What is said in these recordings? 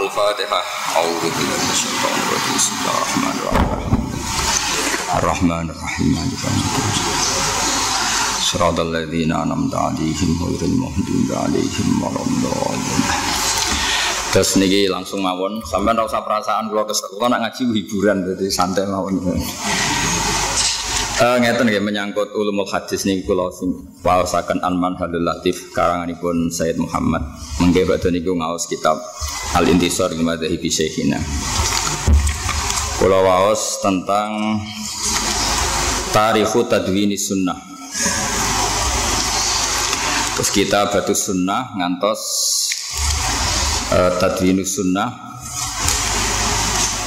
Al-Fatihah. A'udzu billahi minasyaitonir rajim. Bismillahirrahmanirrahim. Ar-Rahmanir-Rahim. Shiratal ladzina an'amta 'alaihim ghairil maghdubi alaihim waladdallin. Terus niki langsung mawon, sampai ora usah perasaan kula kesel. Kula nak ngaji hiburan jadi santai mawon. Uh, ngeten nggih menyangkut ulumul hadis niki kula sing waosaken Anman Halul Latif karanganipun Sayyid Muhammad. Mengke badhe niku ngaos kitab Al Intisar li Madzhabi Syekhina. Kula waos tentang Tarikhu Tadwini Sunnah. Terus kita batu sunnah ngantos uh, Tadwini Sunnah.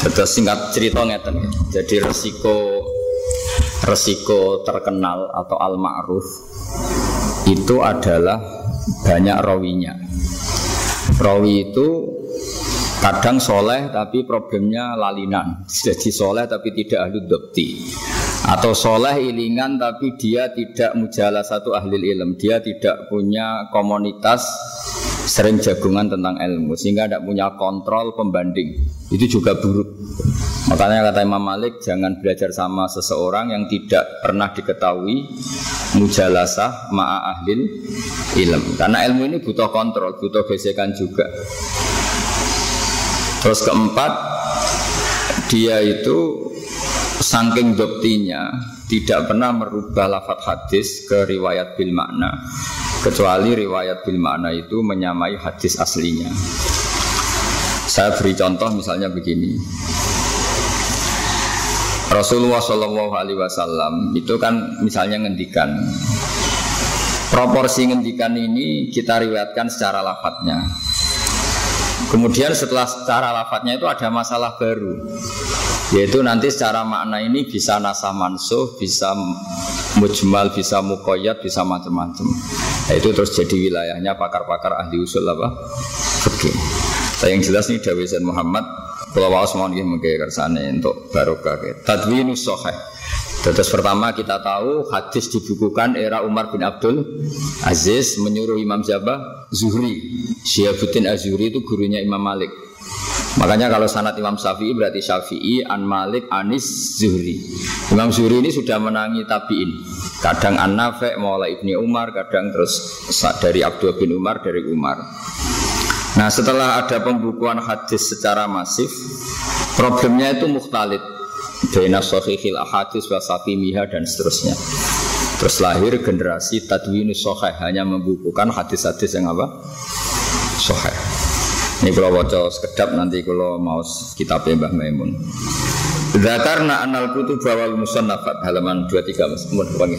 Terus singkat cerita ngeten. Jadi resiko resiko terkenal atau al ma'ruf itu adalah banyak rawinya. Rawi itu kadang soleh tapi problemnya lalinan. Jadi soleh tapi tidak ahli dokti. Atau soleh ilingan tapi dia tidak mujalah satu ahli ilm. Dia tidak punya komunitas sering jagungan tentang ilmu sehingga tidak punya kontrol pembanding. Itu juga buruk. Makanya kata Imam Malik jangan belajar sama seseorang yang tidak pernah diketahui mujalasah ma'a ahlil ilm. Karena ilmu ini butuh kontrol, butuh gesekan juga. Terus keempat, dia itu saking doktinya tidak pernah merubah lafat hadis ke riwayat bil makna kecuali riwayat bil makna itu menyamai hadis aslinya. Saya beri contoh misalnya begini. Rasulullah Shallallahu Alaihi Wasallam itu kan misalnya ngendikan proporsi ngendikan ini kita riwayatkan secara lafadznya. Kemudian setelah secara lafadznya itu ada masalah baru, yaitu nanti secara makna ini bisa nasa mansuh, bisa mujmal, bisa mukoyat, bisa macam-macam. Nah, itu terus jadi wilayahnya pakar-pakar ahli usul apa? Oke. Nah, yang jelas nih Dawi Muhammad kalau waos mau nggih mengke kersane untuk barokah. Tadwinus sahih. Terus pertama kita tahu hadis dibukukan era Umar bin Abdul Aziz menyuruh Imam Jabah Zuhri. Syiabuddin Az-Zuhri itu gurunya Imam Malik. Makanya kalau sanat Imam Syafi'i berarti Syafi'i, An Malik, Anis, Zuhri. Imam Zuhri ini sudah menangi tabiin. Kadang An Nafe, mulai Ibni Umar, kadang terus dari Abdul bin Umar, dari Umar. Nah setelah ada pembukuan hadis secara masif Problemnya itu mukhtalid Baina sohihil ahadis wa miha dan seterusnya. Terus lahir generasi tadwinus sohih Hanya membukukan hadis-hadis yang apa? Sohih Ini kalau baca sekedap nanti kalau mau kitab Mbah Maimun Zakarna anal kutub bawal musannafat halaman 23 Mas. Panggil.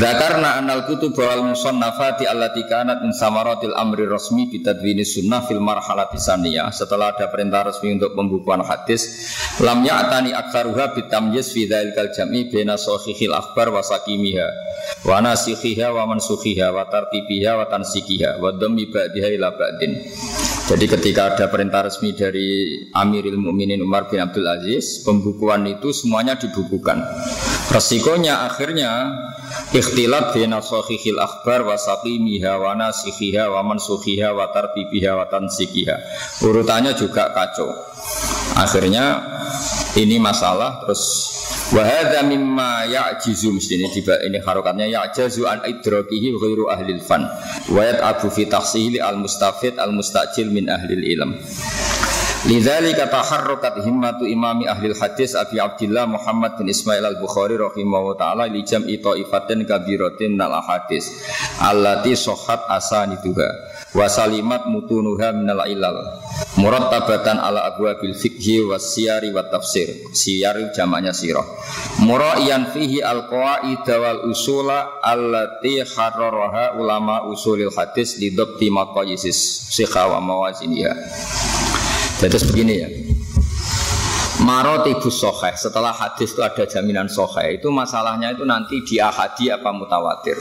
Zakarna anal kutub bawal musannafati allati kanat min samaratil amri rasmi bi tadwini sunnah fil marhalati saniyah. Setelah ada perintah resmi untuk pembukuan hadis, lam ya'tani aktsaruha bi tamyiz fi dzalikal jam'i baina sahihil akhbar wa sakimiha wa nasikhiha wa mansukhiha wa tartibiha wa tansikiha wa dhammi ba'diha ila ba'din. Jadi ketika ada perintah resmi dari Amiril Mukminin Umar bin Abdul Aziz, pembukuan itu semuanya dibukukan. Resikonya akhirnya ikhtilat bina sahihil akhbar wa saqimiha wa nasikhiha wa mansukhiha wa tartibiha wa tansikiha. Urutannya juga kacau. Akhirnya ini masalah terus Wa hadza mimma ya'jizu mesti tiba ini harokatnya ya'jazu an idrakihi ghairu ahli fan wa yat'abu fi tahsili al mustafid al mustajil min ahli ilm. Lidzalika taharrakat himmatu imami ahli hadis Abi Abdullah Muhammad bin Ismail al-Bukhari rahimahullah taala li jam'i ta'ifatin kabiratin nal hadis allati sahhat asaniduha wa salimat mutunuha minal ilal. Murattabatan ala abwabil fikhi was siyari wat tafsir. Siyar jamaknya sirah. Muraiyan fihi al qawaid wal usula allati harraraha ulama usulil hadis li dhabti maqayisis sikha wa mawaziniha. Terus begini ya. Marotibus soheh Setelah hadis itu ada jaminan soheh Itu masalahnya itu nanti di ahadi apa mutawatir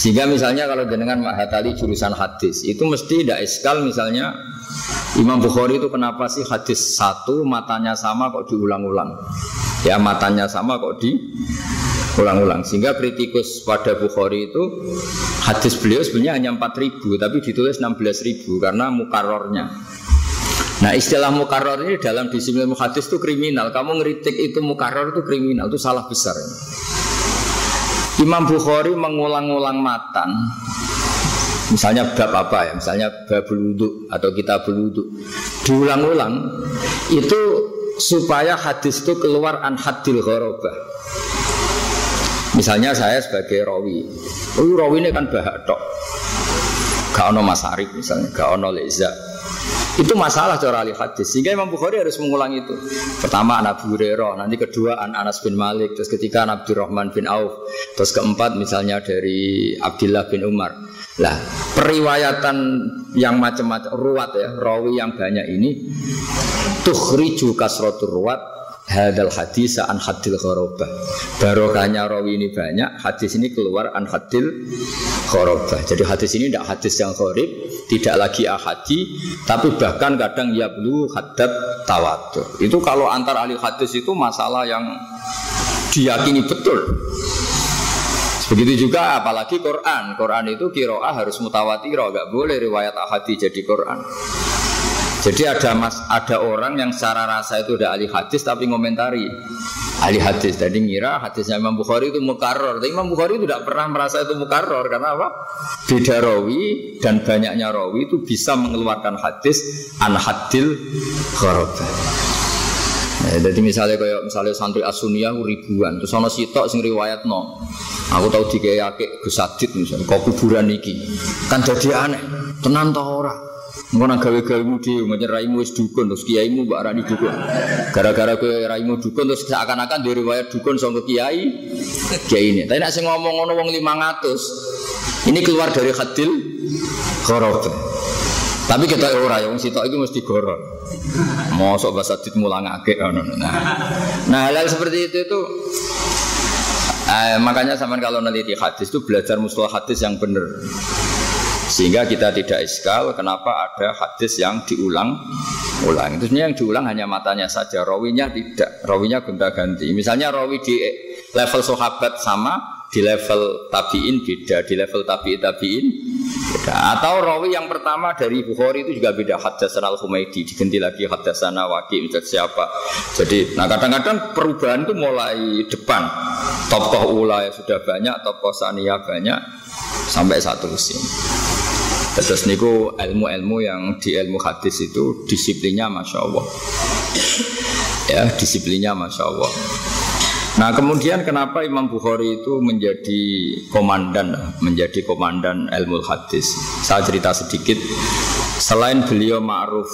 sehingga misalnya kalau jenengan menghatali jurusan hadis itu mesti tidak eskal misalnya Imam Bukhari itu kenapa sih hadis satu matanya sama kok diulang-ulang? Ya matanya sama kok di ulang-ulang sehingga kritikus pada Bukhari itu hadis beliau sebenarnya hanya 4000 tapi ditulis 16000 karena mukarornya Nah istilah mukarrar ini dalam disiplin muhadis itu kriminal. Kamu ngeritik itu mukarrar itu kriminal, itu salah besar. Imam Bukhari mengulang-ulang matan. Misalnya bab apa ya, misalnya bab wudhu atau kita wudhu. Diulang-ulang Itu supaya hadis itu keluar an hadil ghorobah Misalnya saya sebagai rawi. Oh rawi ini kan bahak tok. Gak ono masarif misalnya, gak ono leza itu masalah cara ahli hadis. Sehingga Imam Bukhari harus mengulang itu. Pertama anak Hurairah, nanti kedua an Anas bin Malik, terus ketiga an Abdurrahman bin Auf, terus keempat misalnya dari Abdullah bin Umar. Lah, periwayatan yang macam-macam ruwat ya, rawi yang banyak ini tukhriju kasratur ruwat hadal hadis an hadil khorobah barokahnya rawi ini banyak hadis ini keluar an hadil khorobah jadi hadis ini tidak hadis yang khorib tidak lagi ahadi tapi bahkan kadang ya belum hadap tawatur itu kalau antar ahli hadis itu masalah yang diyakini betul Begitu juga apalagi Quran. Quran itu kiroah harus mutawatir, nggak boleh riwayat ahadi jadi Quran. Jadi ada mas, ada orang yang secara rasa itu udah ahli hadis tapi ngomentari ahli hadis. Jadi ngira hadisnya Imam Bukhari itu mukarror. Tapi Imam Bukhari itu tidak pernah merasa itu mukarror karena apa? Beda rawi dan banyaknya rawi itu bisa mengeluarkan hadis an hadil. Nah, jadi misalnya kayak misalnya santri asuniyah ribuan, terus ono sitok sing riwayat no. Aku tahu dikeyake Gus Adit misalnya, kau kuburan niki, kan jadi aneh. Tenan toh ora? Ngono gawe-gawe mudi raimu wis dukun terus kiaimu mbak rani dukun. Gara-gara kowe raimu dukun terus seakan-akan dari riwayat dukun sangka kiai kiai ini. Tapi nek sing ngomong ngono wong 500 ini keluar dari hadil khorof. Tapi kita ora ya wong sitok iki mesti goron. Mosok bahasa dit mulangake ngono. Nah, nah hal, -hal seperti itu itu eh, makanya sama kalau neliti hadis itu belajar mustalah hadis yang benar. Sehingga kita tidak iskal kenapa ada hadis yang diulang-ulang. Itu yang diulang hanya matanya saja, rawinya tidak. Rawinya gonta-ganti. Misalnya rawi di level sahabat sama, di level tabiin beda, di level tabiin tabiin beda. Atau rawi yang pertama dari Bukhari itu juga beda. Hadasan al Humaydi diganti lagi hadasana Waki misalnya siapa. Jadi, nah kadang-kadang perubahan itu mulai depan. Tokoh ula sudah banyak, tokoh sania banyak sampai satu sini. Terus niku ilmu-ilmu yang di ilmu hadis itu disiplinnya masya Allah. ya disiplinnya masya Allah. Nah kemudian kenapa Imam Bukhari itu menjadi komandan, menjadi komandan ilmu hadis? Saya cerita sedikit. Selain beliau ma'ruf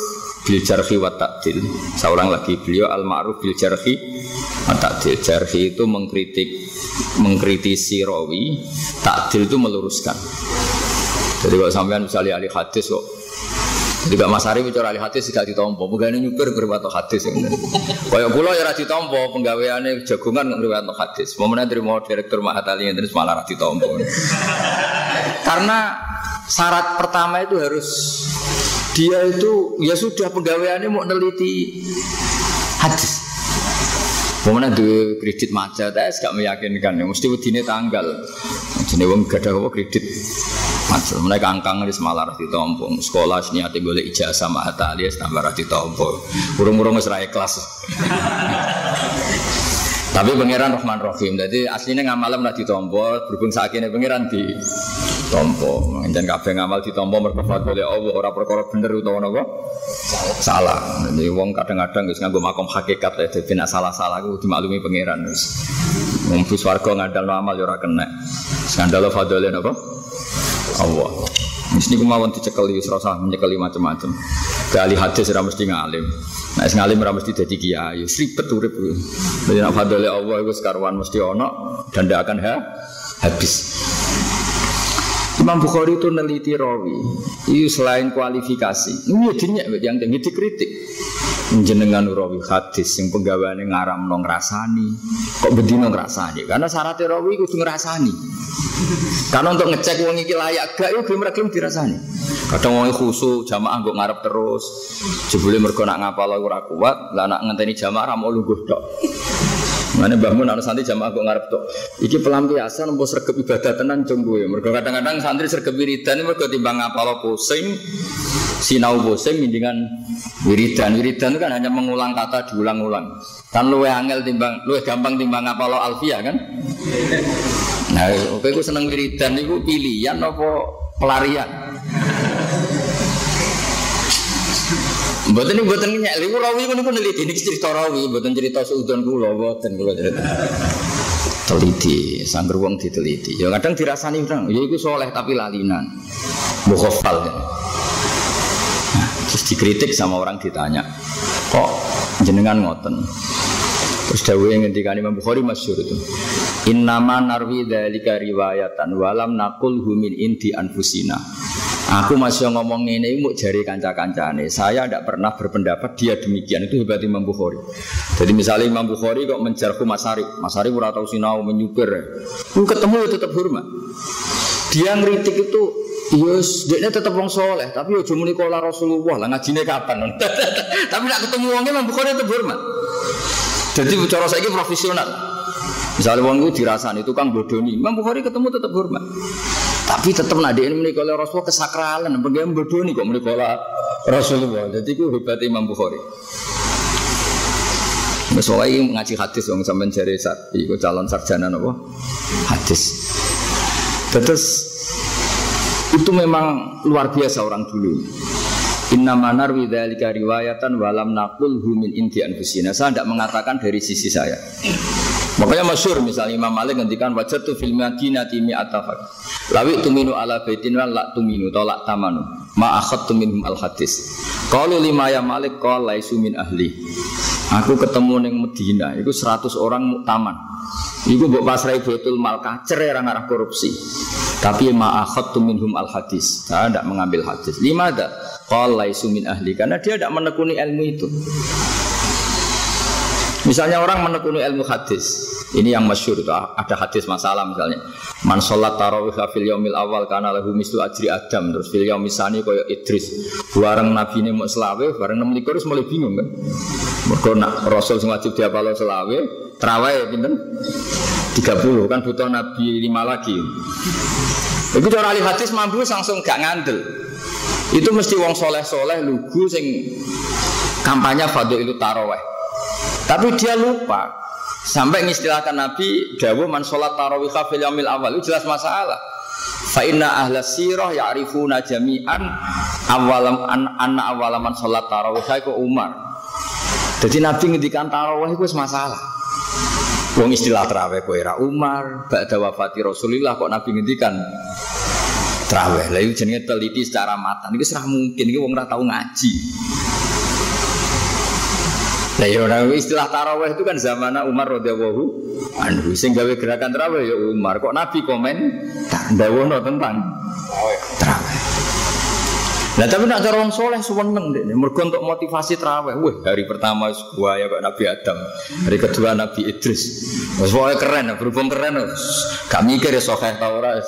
bil jarhi wa ta'dil. Seorang lagi beliau al ma'ruf bil jarhi wa ta'dil. Jarhi itu mengkritik mengkritisi rawi, ta'dil itu meluruskan. Jadi kalau sampean misalnya ahli hadis kok jadi gak Mas Ari bicara ahli hadis gak ditompo, pegawai nyupir berwato hadis. Kayak pulau ya rati tompo, penggaweannya jagungan nggak berwato hadis. Mana terima direktur Mahatali yang terus malah rati tompo. Karena syarat pertama itu harus dia itu ya sudah penggaweannya mau neliti hadis. Mana dua kredit macet, saya gak meyakinkan ya. Mesti begini tanggal. Jadi wong ada apa kredit macet. Mereka angkang di semalar di tompong. Sekolah sini hati boleh ijazah sama alias tambah di tompong. Urung-urung serai kelas. Tapi pangeran Rahman Rahim. Jadi aslinya ngamalem lah ditompo, berhubung sakitnya pangeran di tompo. Dan kabeh ngamal di tompo merkafat oleh Allah orang perkara bener utawa napa? Salah. Jadi wong kadang-kadang wis nganggo makom hakikat ya dadi nek salah-salah ku dimaklumi pangeran wis. Wong bus warga ngandalno amal ya ora kena. Skandal fadole napa? Allah. Mesti kemauan dicekeli, serasa menyekeli macam-macam. Kali hadis ora mesti ngalim. Nah, ngalim ora mesti dadi kiai. Ribet urip. Jadi nak fadole Allah iku sekarwan mesti ono dan tidak akan ha habis. Imam Bukhari itu neliti rawi. Itu selain kualifikasi. Ini dinya yang tinggi dikritik. Jenengan rawi hadis yang penggawaannya ngaram nong rasani. Kok bedino ngrasani? Karena syaratnya rawi itu ngrasani. Karena untuk ngecek wong iki layak gak yo gelem gelem dirasani. Kadang wong khusu jamaah nggo ngarep terus. Jebule mergo nak ngapal ora kuat, lah nak ngenteni jamaah ra mau lungguh tok. Mana bangun anak santri jamaah kok ngarep tuh. Iki pelampiasan mbok sergap ibadah tenan cung gue. Mergo kadang-kadang santri sergap wiridan mergo timbang ngapal pusing, sinau pusing mendingan wiridan. Wiridan itu kan hanya mengulang kata diulang-ulang. Kan luwe angel timbang luwe gampang timbang ngapal alfia kan? Nah, oke gue seneng wiridan itu pilihan apa pelarian? Mboten mboten nyek lha rawi niku neliti niki cerita rawi, mboten cerita seudon kula mboten kula cerita. Teliti, sangger wong diteliti. Ya kadang dirasani orang, ya iku soleh tapi lalinan. Mukhafal. Ya. Nah, terus dikritik sama orang ditanya, kok jenengan ngoten? Terus dawuh yang ngendikane Imam Bukhari masyhur itu. Innama narwi dzalika riwayatan walam nakul humin inti anfusina. Aku masih ngomong ini mau jari kanca-kancane. Saya tidak pernah berpendapat dia demikian. Itu hebat Imam Bukhari. Jadi misalnya Imam Bukhari kok menjarku Mas Arif. Mas Arif ora tahu sinau menyupir. Lu ketemu ya tetap hormat. Dia ngeritik itu Yes, dia tetap wong soleh, tapi yo cuma nikola Rasulullah lah ngajine kapan? tapi nak ketemu wongnya Imam Bukhari tetap hormat. Jadi cara saya profesional. Misalnya wong itu dirasani tukang bodoni, Imam Bukhari ketemu tetap hormat. Tapi tetap nadi ini menikah Rasulullah kesakralan, bagaimana bodoh nih kok menikah Rasulullah. Jadi itu hebat Imam Bukhari. Soalnya ngaji hadis dong sampai saat itu calon sarjana nopo hadis. Terus itu memang luar biasa orang dulu. Inna manar widalika riwayatan walam nakul humin inti anfusina. Saya tidak mengatakan dari sisi saya. Makanya masyur misalnya Imam Malik ngendikan wajah tu film madinati mi atafak. Lawi tuminu ala baitin wa la tuminu tolak tamanu. Ma akhad tuminhum al hadis. Kalau lima ya Malik kau laisu min ahli. Aku ketemu neng Medina, itu 100 orang muktaman. Iku mbok pasrai betul mal kacer orang arah korupsi. Tapi ma akhad tuminhum al hadis. Saya tidak mengambil hadis. Lima ada. Kau laisu min ahli karena dia tidak menekuni ilmu itu. Misalnya orang menekuni ilmu hadis, ini yang masyur itu ada hadis masalah misalnya. Man sholat tarawih fil yaumil awal karena lahu mislu ajri adam terus fil yaumil sani koyo Idris. Bareng nabi ini mau selawe, bareng enam likur mulai bingung kan. Mereka nak Rasul sing wajib diapalo selawe, terawih pinten? 30 kan butuh nabi lima lagi. Itu cara ahli hadis mampu langsung gak ngandel. Itu mesti wong soleh soleh lugu sing kampanye fadil itu taraweh. Tapi dia lupa sampai mengistilahkan Nabi Dawu man sholat tarawih fil yamil awal itu jelas masalah. Fa inna ahla sirah ya'rifuna jami'an awalam an anna awalaman sholat tarawih itu Umar. Jadi Nabi ngendikan tarawih itu masalah. Wong istilah tarawih era Umar, ba'da wafati Rasulullah kok Nabi ngendikan tarawih. Lah jenenge teliti secara matang. Iki serah mungkin iki wong ora tau ngaji. Nah ya istilah taraweh itu kan zaman Umar radhiyallahu anhu sing gawe gerakan taraweh ya Umar. Kok Nabi komen ndawono tentang taraweh. Nah tapi nak cara orang soleh seneng deh. Mergo untuk motivasi taraweh. Wah hari pertama gua ya Pak Nabi Adam, hari kedua Nabi Idris. Wes keren, berhubung keren. Gak mikir ya ora.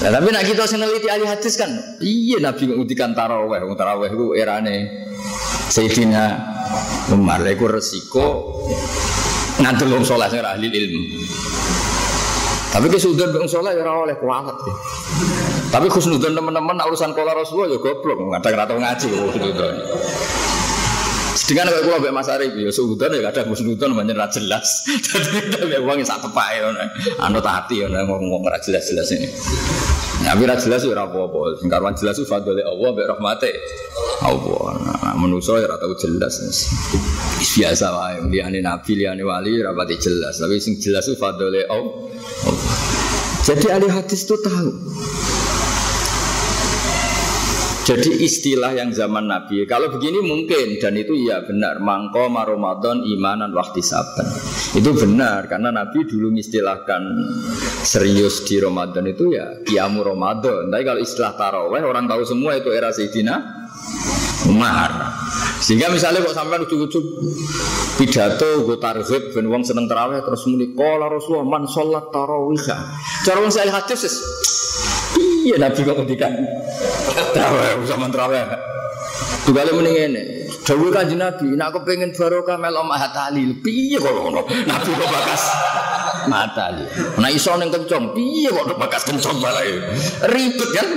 Nah, tapi nak kita seneliti ahli hadis kan, iya Nabi mengudikan taraweh, taraweh itu erane Sayyidina Umar itu resiko ngantul wong saleh sing ahli ilmu. Tapi kesudahan wong saleh ya ora oleh kualat. Tapi khusnudan teman-teman urusan kola Rasulullah ya goblok, kadang ora tau ngaji khusnudan. Sedangkan kalau gue Mas Arif ya suudan ya kadang khusnudan banyak ra jelas. Dadi tapi wong sak tepake ngono. Anut hati ngono ngomong ra jelas-jelas ini. Tapi ra jelas ya ora apa-apa. Sing jelas ku fadhole Allah mbek rahmate Allah. Nah, manusa ya ora tau jelas. Biasa wae liyane nabi liyane wali ora pati jelas. Tapi sing jelas ku fadhole Allah. Jadi ahli hadis itu tahu jadi istilah yang zaman Nabi. Kalau begini mungkin Dan itu ya benar. Mangko Ramadan imanan waktu saban Itu benar Karena Nabi dulu mengistilahkan Serius di Ramadan itu ya Kiamu Ramadan. Tapi kalau istilah taraweh Orang tahu semua itu era Sayyidina Umar. Sehingga misalnya kok sampai ujuk-ujuk pidato gue tarhib ben wong seneng tarawih terus muni qala Rasulullah man sholat tarawih. Cara wong saya hadis Iya Nabi kok ngendikan. Traweh sama traweh. Tugale mending ini. Dawe kanjeng Nabi, nak aku pengen barokah melok mahatali. Piye kok ngono? Nabi kok bakas matali. Nah iso ning kencong, piye kok bakas kencong malah ribet kan?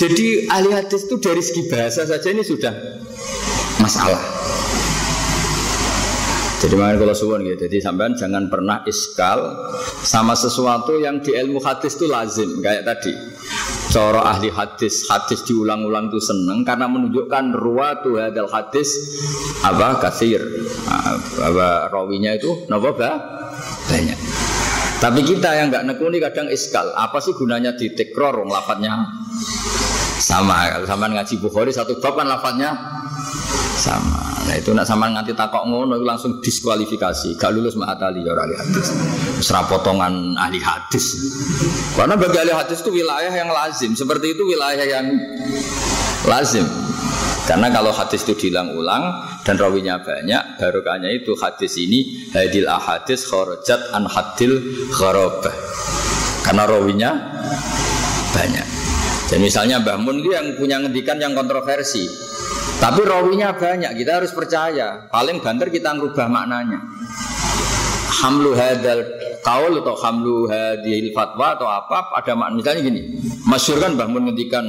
Jadi ahli hadis itu dari segi bahasa saja ini sudah masalah. Jadi makanya kalau suwon gitu. Jadi sampean jangan pernah iskal sama sesuatu yang di ilmu hadis itu lazim kayak tadi. Coro ahli hadis, hadis diulang-ulang itu seneng karena menunjukkan ruwatu hadal hadis apa kasir, apa rawinya itu nopo banyak. Tapi kita yang nggak nekuni kadang iskal. Apa sih gunanya di tekror lafadznya sama. Kalau sama ngaji Bukhari satu bab kan sama. Nah itu nak sama nganti takok ngono itu langsung diskualifikasi. Gak lulus ma'atali ya ahli hadis. Serap potongan ahli hadis. Karena bagi ahli hadis itu wilayah yang lazim. Seperti itu wilayah yang lazim. Karena kalau hadis itu diulang-ulang dan rawinya banyak, barokahnya itu hadis ini hadil ahadis kharajat an hadil kharabah. Karena rawinya banyak. Dan misalnya Mbah Mun itu yang punya ngendikan yang kontroversi. Tapi rawinya banyak, kita harus percaya. Paling banter kita ngubah maknanya. Hamlu hadal kaul atau hamlu hadil fatwa atau apa ada makna misalnya gini. Masyur kan Mbah Mun ngendikan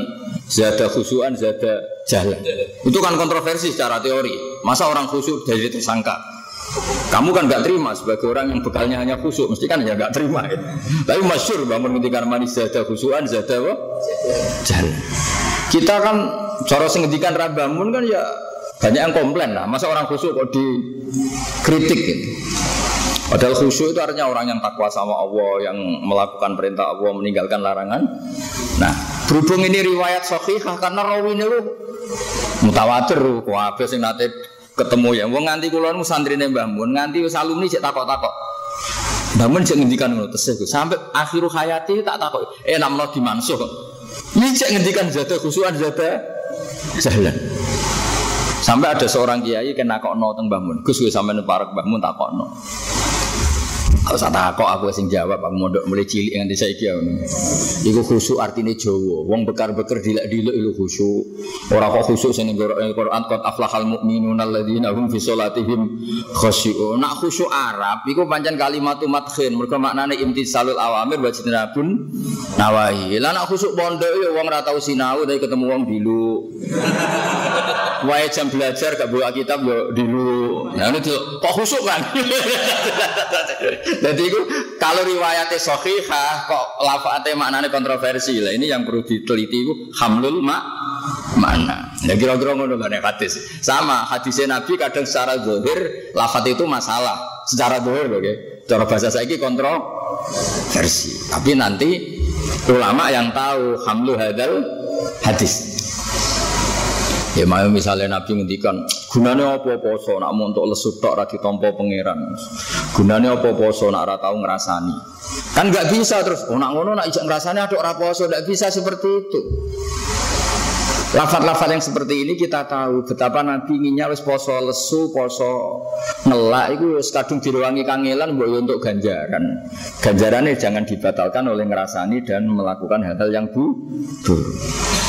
zada khusuan zada jalan. Itu kan kontroversi secara teori. Masa orang khusyuk dari tersangka? Kamu kan nggak terima sebagai orang yang bekalnya hanya khusuk, mesti kan ya nggak terima. Ya. Tapi masyur bangun ketika manis zada khusuan zada? Jalan. Kita kan cara sengedikan rabamun kan ya banyak yang komplain lah. Masa orang khusuk kok dikritik gitu. Padahal khusyuk itu artinya orang yang takwa sama Allah, yang melakukan perintah Allah, meninggalkan larangan. Nah, berhubung ini riwayat sahihah karena rawi ini lu mutawatir, wah sing nate ketemu ya. Wong nganti kula nu santrine Mbah Mun, nganti wis alumni cek takok-takok. Mbah Mun cek ngendikan ngono tesih sampai akhiru hayati tak takok. Eh namno dimansuh kok. Ini cek ngendikan zada khusuan zada jalan. Sampai ada seorang kiai kena kok no teng Mbah Mun. Gus wis sampean parek Mbah Mun takokno. Aku usah takok aku sing jawab aku mondok mulai cilik nganti saiki ya. Iku khusyuk artinya Jawa. Wong bekar-bekar dilek-dilek iku khusyuk. Ora kok khusyuk sing Quran qad aflahal mu'minun alladzina hum fi sholatihim khusyuk. Nak khusyuk Arab iku pancen kalimatu madkhin. Mergo maknane imtisalul awamir wa jinabun nawahi. Lah nak khusyuk pondok ya wong ora tau sinau tapi ketemu wong dilu. Wae jam belajar gak buka kitab yo dilu. Nah itu kok khusyuk kan? Jadi itu kalau riwayatnya sahihah kok lafate maknanya kontroversi lah. Ini yang perlu diteliti itu hamlul mak mana. Ya kira-kira ngono kan hadis. Sama hadisnya Nabi kadang secara zahir lafat itu masalah. Secara zahir loh ya. Cara bahasa saya ini kontroversi. Tapi nanti ulama yang tahu hamlu hadal hadis. Ya mau misalnya Nabi ngendikan gunanya apa poso nak mau untuk lesu tok ra ditampa pangeran. Gunanya apa poso nak ora tau ngrasani. Kan nggak bisa terus oh nak ngono nak ijak ngrasani aduk ora poso nggak bisa seperti itu. Lafat-lafat yang seperti ini kita tahu betapa Nabi inginnya wis poso lesu, poso ngelak itu wis kadung diruangi kangelan mbok untuk ganjaran. Ganjarannya jangan dibatalkan oleh ngerasani dan melakukan hal-hal yang bu buruk.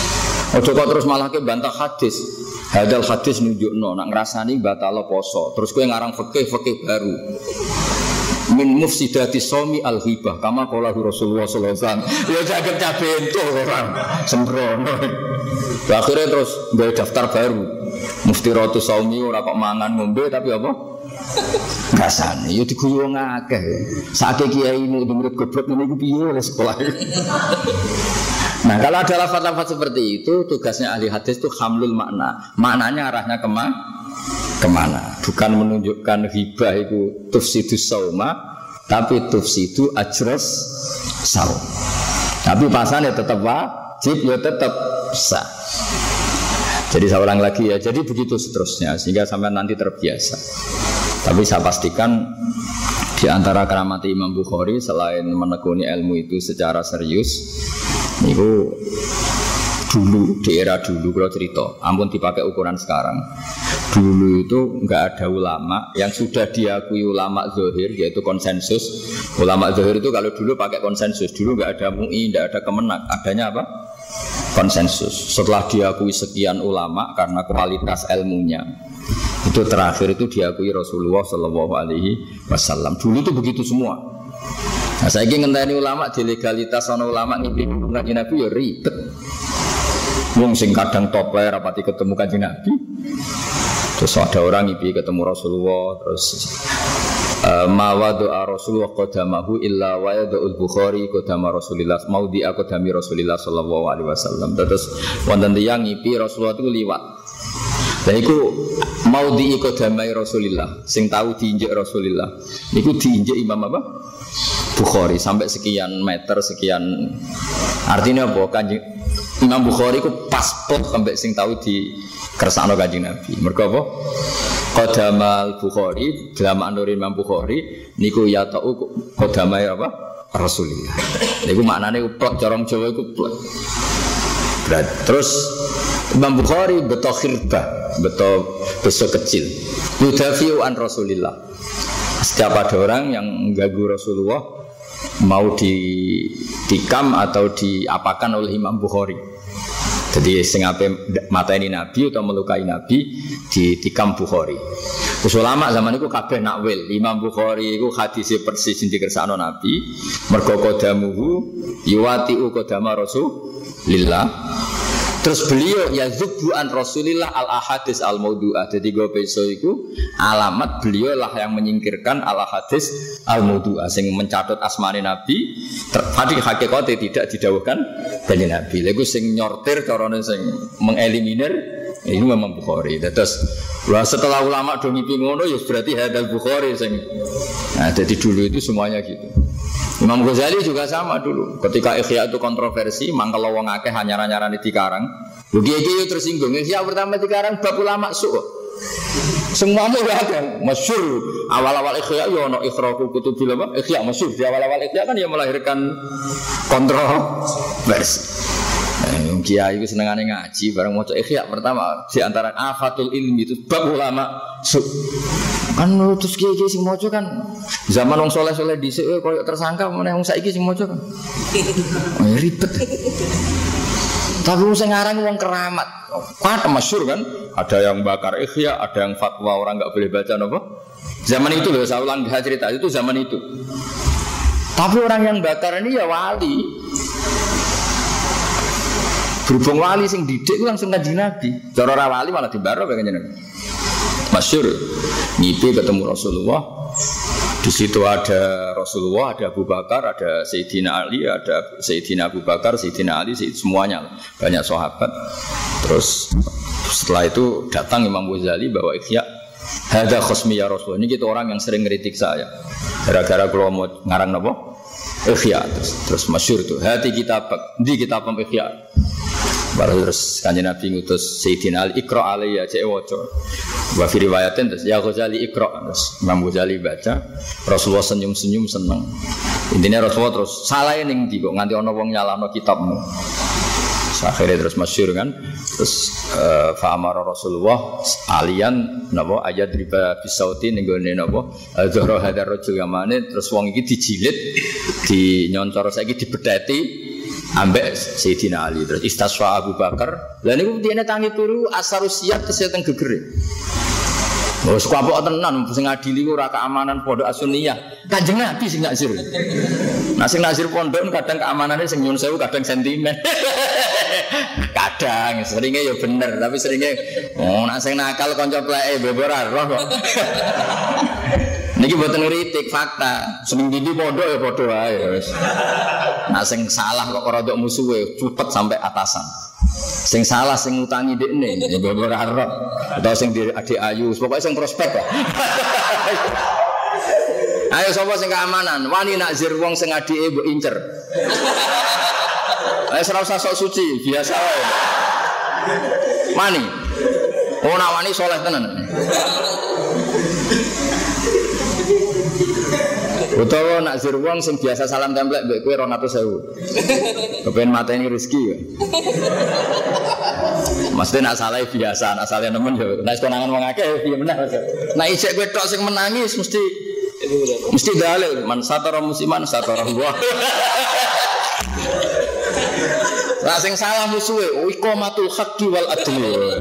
Ojo kok terus malah ke bantah hadis. Hadal hadis nunjuk no, nak ngerasani batal poso. Terus gue ngarang fakih fakih baru. Min mufsidati somi al hibah kama kola Rasulullah sallallahu alaihi wasallam. Ya jaga cabento orang sembrono. Akhirnya terus gue daftar baru. Mufti rotu somi ora kok mangan ngombe tapi apa? Ngrasani ya diguyu wong akeh. Sakit kiai ini murid goblok ngene iku piye sekolah. Nah kalau ada lafaz-lafaz seperti itu tugasnya ahli hadis itu hamlul makna. Maknanya arahnya kema ke mana? Bukan menunjukkan hibah itu tufsidu sauma, tapi tufsidu ajros saum. Tapi pasannya tetap wajib ya tetap sah. Jadi saya ulang lagi ya, jadi begitu seterusnya sehingga sampai nanti terbiasa. Tapi saya pastikan di antara keramat Imam Bukhari selain menekuni ilmu itu secara serius, Niku dulu di era dulu kalau cerita, ampun dipakai ukuran sekarang. Dulu itu nggak ada ulama yang sudah diakui ulama zohir yaitu konsensus. Ulama zohir itu kalau dulu pakai konsensus, dulu nggak ada mui, nggak ada kemenak, adanya apa? konsensus. Setelah diakui sekian ulama karena kualitas ilmunya, itu terakhir itu diakui Rasulullah Shallallahu Alaihi Wasallam. Dulu itu begitu semua. Nah, saya ingin ngenteni ulama di legalitas ono ulama ngimpi ngaji Nabi ya ribet. Wong sing kadang topler rapati ketemu kanjeng Nabi. Terus ada orang ngimpi ketemu Rasulullah terus Uh, ma doa Rasulullah qadamahu illa wa yadu'ul Bukhari qadama Rasulillah mau di qadami Rasulillah sallallahu alaihi wasallam. Terus wonten tiyang ngipi Rasulullah itu liwat. Dan itu mau di qadamai Rasulillah sing tahu diinjek Rasulillah. Niku diinjek Imam apa? Bukhari sampai sekian meter sekian artinya apa kanjeng Imam Bukhari ku pas sampai sing tahu di kersane kanjeng Nabi. Mergo apa? Qadamal Bukhari, dalam Anurin Imam Bukhari niku ya tau qadamai apa? Rasulullah. Niku maknane plot corong Jawa iku plot. Berat. Terus Imam Bukhari beto khirba, beto besok kecil. Yudafiu an Rasulillah. Setiap ada orang yang mengganggu Rasulullah mau di dikam atau diapakan oleh Imam Bukhari. Jadi sing ape ini Nabi atau melukai Nabi di tikam Bukhari. Terus ulama zaman itu kabeh nakwil. Imam Bukhari itu hadis persis di kersano Nabi. Mergo kodamuhu yuwati u kodama Rasulillah. Terus beliau ya zubuan Rasulillah al ahadis al maudu'ah. Jadi gue besok itu alamat beliau lah yang menyingkirkan al ahadis al maudu'ah. Sing mencatat asmani Nabi. Tadi hakikatnya tidak didawuhkan dari Nabi. Lalu sing nyortir corona sing mengeliminir ini memang Bukhari. Terus setelah ulama dong ngono ya berarti hadal Bukhari sing. Nah, jadi dulu itu semuanya gitu. Imam Ghazali juga sama dulu. Ketika Ikhya itu kontroversi, mangkel wong akeh hanya di dikarang. Kiai kiai tersinggung. Ikhya pertama dikarang bab ulama su. Semua mau ada masyur awal-awal ikhya ya ono ikhraku kutubil apa ikhya masyur di awal-awal ikhya kan ya melahirkan kontroversi. Nah, kiai itu senengannya ngaji bareng mau ikhya pertama di antara afatul ilmi itu bab ulama su. Kan terus kiai kiai sing mojo kan zaman wong soleh soleh di sini kalau tersangka mana yang saiki sing mojo kan oh, ya ribet. Tapi wong ngarang wong keramat. Kan masyur kan? Ada yang bakar ikhya, ada yang fatwa orang nggak boleh baca nopo. Zaman itu loh, saya ulang cerita itu zaman itu. Tapi orang yang bakar ini ya wali. Berhubung wali sing didik langsung ngaji Nabi. Cara wali malah dibaro kayak Masyur ngipi ketemu Rasulullah. Di situ ada Rasulullah, ada Abu Bakar, ada Sayyidina Ali, ada Sayyidina Abu Bakar, Sayyidina Ali, Sayyid, semuanya banyak sahabat. Terus setelah itu datang Imam Ghazali bawa ikhya Hada khosmi ya Rasul. Ini kita orang yang sering ngeritik saya. Gara-gara kalau mau ngarang apa? Ikhya terus, terus masyur tuh. Hati kita di kita ikhya. Baru terus kanjeng Nabi ngutus Sayyidina Ali Iqra alaiya cek waca. Wa fi riwayatin terus ya Ghazali Iqra terus Imam Ghazali baca Rasulullah senyum-senyum seneng. Intinya Rasulullah terus salah ning ndi kok nganti ana wong nyalahno kitabmu. akhirnya terus masyur kan terus uh, fa'amara Rasulullah alian napa ayat riba bisauti ning gone napa zahra hadar rajul gamane terus wong iki dijilid di nyoncor saiki dibedheti ambek Sayyidina Ali terus istaswa Abu Bakar lah niku dene tangi turu asarusiat kesehatan gegere Oh, sekapok tenan sing ngadili ora keamanan pondok Asuniyah. Kanjeng Nabi sing nazir. Nah sing nazir pondok kadang keamanannya sing nyun sewu kadang sentimen. kadang seringnya ya bener tapi seringnya oh nak sing nakal kanca pleke bebora roh kok. Niki buatan ngeritik fakta. Sering di pondok ya bodoh aja. Nah sing salah kok rodok musuhe cepet sampai atasan. Sing salah sing ngutangi dekne ya beberapa harap atau sing di adik ayu pokoknya sing prospek lah. Ayo sapa sing keamanan? Wani nakzir wong sing adike mbok incer. Ayo usah sok suci, biasa wae. Mani. Oh nak wani soleh tenan. Utawa nak zir wong sing biasa salam templek mbek kowe 200.000. Kepen mateni rezeki ya. Maksudnya nak salah biasa, nak salah nemen yo. Nek konangan wong akeh piye meneh. Nek isek kowe tok sing menangis mesti mesti dalil man satara musiman satara Allah. Lah sing salah musuhe iqamatul haqqi wal adli.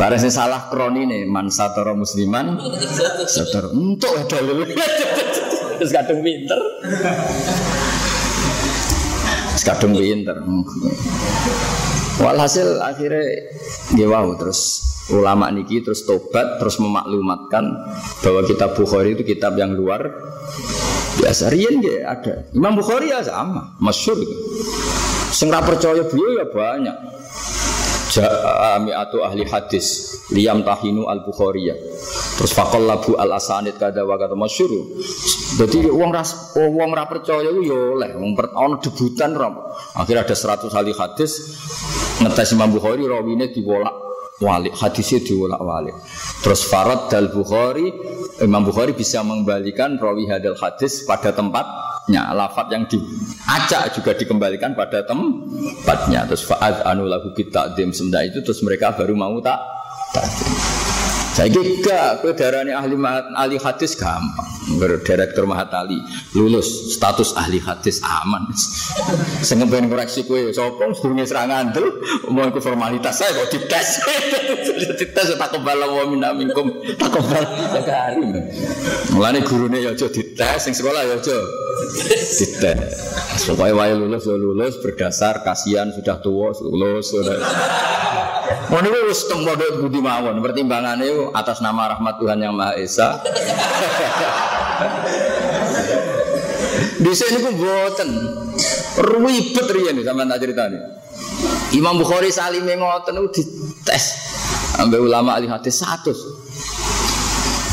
Bareng sing salah kronine man satara musliman satar entuk dalil. Wis kadung pinter. Kadung pinter. Walhasil akhirnya dia wow terus ulama niki terus tobat terus memaklumatkan bahwa kitab Bukhari itu kitab yang luar biasa rian ya ada Imam Bukhari ya sama masyur Sing percaya beliau ya banyak. Jami atau ahli hadis Liam tahinu al Bukhariyah Terus fakol labu al asanid kada wa kata masyur Jadi uang ras uang ra percaya itu ya oleh uang per debutan ram. Akhirnya ada 100 ahli hadis ngetes Imam Bukhari rawine diwolak walik hadisnya diwolak walik terus Farad dal Bukhari Imam Bukhari bisa mengembalikan rawi hadal hadis pada tempat tempatnya. Lafat yang diacak juga dikembalikan pada tempatnya. Terus faad anu lagu kita dim itu terus mereka baru mau tak saya kira kedarane ahli ahli hadis gampang. Berdirektur Mahatali lulus status ahli hadis aman. Sing ben koreksi kowe sapa? Sedurunge serangan tuh mau ikut formalitas saya kok dites. Dites tak kebal wa minna minkum tak kebal ya karim mulane gurune ya aja dites sing sekolah ya aja dites. Supaya wae lulus ya lulus berdasar kasihan sudah tua lulus sudah Nih wis teng budi mawon pertimbangannya atas nama rahmat Tuhan yang Maha Esa. Di sini pun buatan ribet sama tak cerita nih. Imam Bukhari salim ngoten itu dites ambil ulama ahli hadis satu.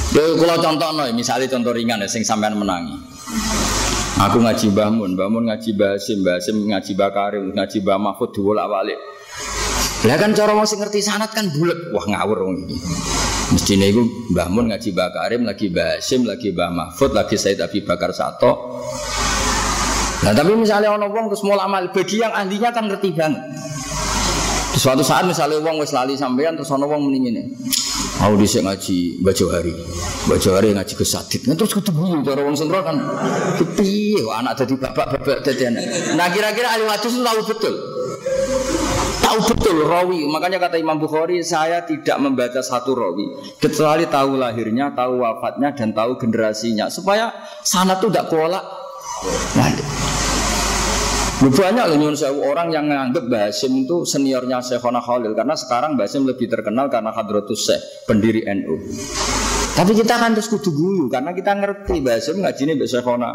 Yo kalau contoh misalnya contoh ringan ya, sing sampean menangi. Aku ngaji Mbah Mun, ngaji Mbah Sim, Mbah Sim ngaji Mbah Karim, ngaji Mbah Mahfud diwolak-walik. Lah kan cara mau ngerti sanat kan bulat. Wah ngawur wong iki. Mestine iku Mbah Mun ngaji Mbah Karim, lagi Mbah Hasim, lagi Mbah Mahfud, lagi Said Abi Bakar Sato. Nah tapi misalnya ono wong terus mau amal bagi yang ahlinya kan ngerti banget. Di suatu saat misalnya wong wis lali sampean terus ono wong mending ini. Mau dhisik ngaji Mbah Johari. Mbah Johari ngaji kesadit. Nah terus guyu cara wong sentro kan piye anak dadi bapak-bapak dadi anak. Nah kira-kira ahli itu tahu betul tahu betul rawi. Makanya kata Imam Bukhari, saya tidak membaca satu rawi kecuali tahu lahirnya, tahu wafatnya dan tahu generasinya supaya sana tuh tidak kolak. Banyak loh nyun sewu orang yang menganggap Basim itu seniornya Syekhona Khalil karena sekarang Basim lebih terkenal karena Hadratus Syekh pendiri NU. Tapi kita kan terus kudu guyu karena kita ngerti Basim ngajinya Syekhona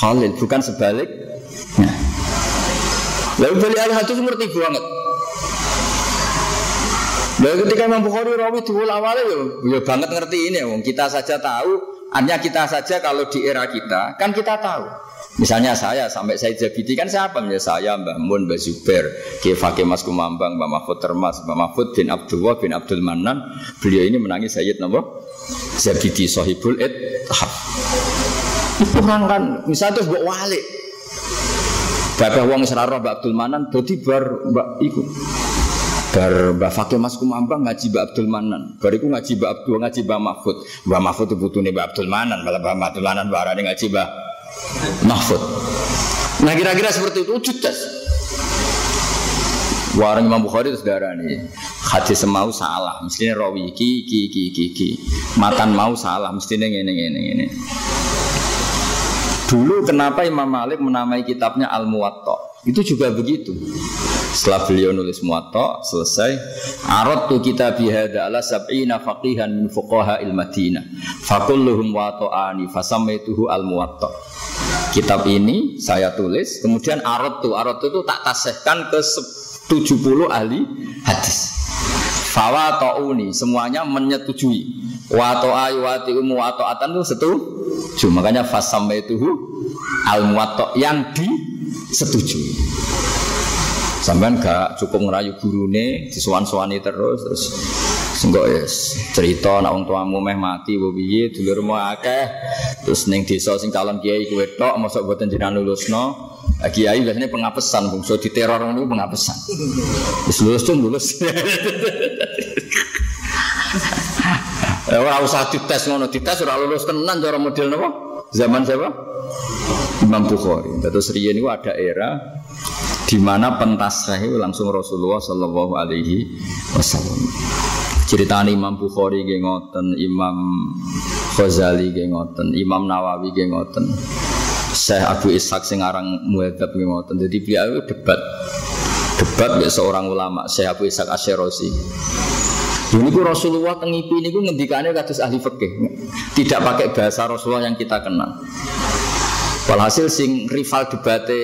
Khalil bukan sebalik. Lalu beli al hadis ngerti banget. Lalu ketika Imam Bukhari rawi dulu awalnya ya, ya banget ngerti ini ya, kita saja tahu, hanya kita saja kalau di era kita kan kita tahu. Misalnya saya sampai saya Zabidi kan siapa? Ya saya Mbah Mun, Mbah Zubair, Kiai Fakih Mas Kumambang, Mbah Mahfud Termas, Mbah Mahfud bin Abdullah bin Abdul Manan. Beliau ini menangis Sayyid Nabi Zabidi Sohibul Ed Itu orang kan, misalnya terus buat wali. Bapak wong seraro Mbak Abdul Manan, jadi bar Mbak ikut. Bar Mbak Fakih Mas Kumambang ngaji Mbak Abdul Manan. Bariku ngaji Mbak Abdul ngaji Mbak Mahfud. Mbak Mahfud itu butuh nih Mbak Abdul Manan. Malah Mbak Abdul Manan barang ngaji Mbak Mahfud. Nah kira-kira seperti itu jutas. Warang Imam Bukhari itu saudara nih hadis semau salah mestinya rawi ki ki ki ki ki matan mau salah mestinya ini ini ini dulu kenapa Imam Malik menamai kitabnya Al Muwatta itu juga begitu setelah beliau nulis muwatta selesai, arad tu kita bihada ala sab'ina faqihan min fuqaha il Madinah. Fakulluhum wata'ani fasamaituhu al muwatta. Kitab ini saya tulis, kemudian arad tu arad tu tak tasihkan ke 70 ahli hadis. Fawa ta'uni semuanya menyetujui. Wa ta'a wa ti'umu wa ta'atan itu setuju. Makanya fasamaituhu al muwatta yang disetujui. Sampean gak cukup ngerayu gurune, disuan-suani terus terus Enggak ya cerita nak wong tuamu meh mati wo piye dulurmu akeh terus ning desa sing calon kiai kuwe tok mosok boten jenengan lulusno kiai biasanya pengapesan bungsu diteror ngono pengapesan wis lulus tuh lulus Ya ora usah dites ngono, dites ora lulus tenan cara model napa? Zaman siapa? Imam Bukhari. Terus riyen niku ada era di mana pentasrah itu langsung Rasulullah Shallallahu Alaihi Wasallam. Cerita Imam Bukhari ge ngoten, Imam Ghazali ge ngoten, Imam Nawawi ge ngoten. Syekh Abu Ishaq sing aran muadzab ge ngoten. Jadi beliau debat debat ya seorang ulama Syekh Abu Ishaq Asy-Syirazi. Ini ku Rasulullah tengipi ini ku ngendikane kados ahli fikih. Tidak pakai bahasa Rasulullah yang kita kenal. Walhasil sing rival debate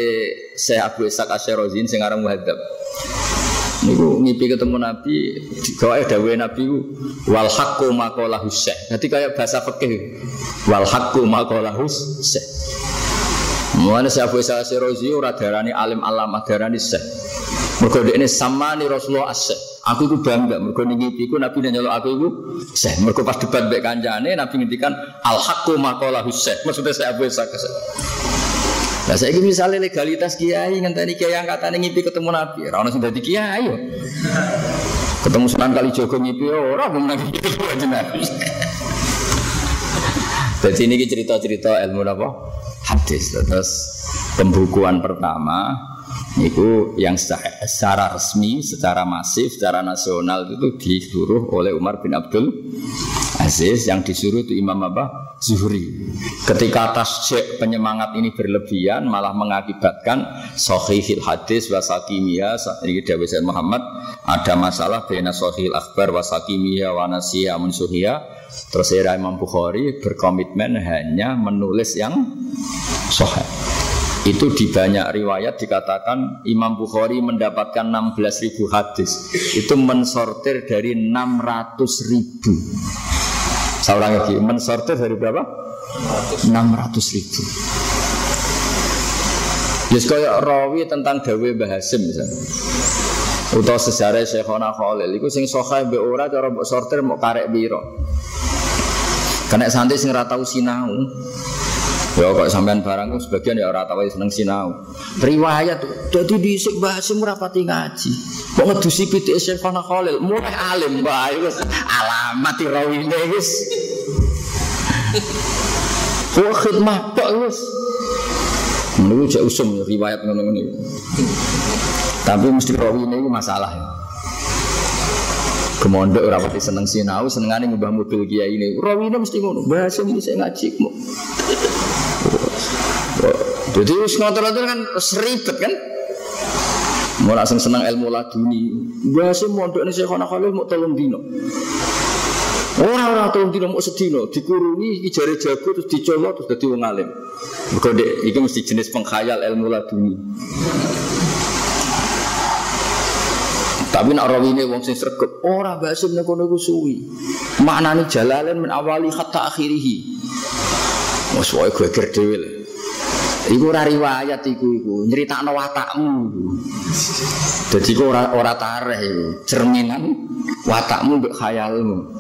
Syekh Abu Ishaq Asy-Syirazi sing aran muadzab. Niku ngipi ketemu Nabi, gawe dawuhe Nabi wal haqqu maqalahu syekh. Dadi kayak bahasa fikih. Wal haqqu maqalahu syekh. Mulane Syekh Abu Ishaq Asy-Syirazi ora darani alim alamah darani syekh. Mergo ini sama nih Rasulullah asy Aku itu bangga mergo ning ngipi ku Nabi nyelok aku iku syekh. Mergo pas debat mbek kancane Nabi ngendikan al haqqu maqalahu syekh. Maksudnya saya Abu Ishaq Nah saya ini misalnya legalitas kiai ngenteni kiai yang kata ngipi ketemu nabi, orang sudah di kiai yo. Ketemu Sunan kali Jogo ngipi mau nabi ketemu aja nabi. Jadi ini cerita-cerita ilmu apa? Hadis. Terus pembukuan pertama itu yang secara, resmi, secara masif, secara nasional itu disuruh oleh Umar bin Abdul Aziz yang disuruh itu Imam apa? Zuhri. Ketika tasjek penyemangat ini berlebihan malah mengakibatkan sahihil hadis wasakimia ini Dawi Muhammad ada masalah bena sahihil akbar wasakimia wanasiya munsuhia terus era Imam Bukhari berkomitmen hanya menulis yang sahih itu di banyak riwayat dikatakan Imam Bukhari mendapatkan 16 ribu hadis itu mensortir dari 600 ribu Seorang lagi mensortir dari berapa? 600 ribu. Yes kaya rawi tentang Dawe Mbah Hasim misalnya. Utawa sejarah Syekhona Khalil iku sing sahih mbek ora cara sortir mau karek biro. Kena santri sing ora tau sinau. Ya kok sampean barang sebagian ya ora tau seneng sinau. Riwayat dadi dhisik Mbah Hasim ora pati ngaji. Kok ngedusi pitik Syekhona Khalil, mulai alim bae wis alamat rawine wis. Kok khidmah tok wis. Menurut jek usum riwayat ngono-ngono. Tapi mesti rawine iku masalah ya. Kemondok ora pati seneng sinau, senengane ngubah mobil kiai ini. Rawine mesti ngono, bahasa mesti ngaji mu. Jadi wis ngotor-ngotor kan seribet kan? Mau langsung senang ilmu laduni. Biasa mondok ini saya Khalil mau tolong dino. Orang-orang tolong dino mau sedino, dikurungi jari jago terus dicolok terus jadi wong alim. Dek iki mesti jenis pengkhayal ilmu laduni. Tapi nak ini wong sing sregep, ora basim nek kono iku suwi. Maknane jalalen min awali hatta akhirih. Wes wae geger dhewe Iku ora riwayat iku iku, nyeritakno watakmu. Dadi iku ora ora tareh iku, cerminan watakmu mbek khayalmu.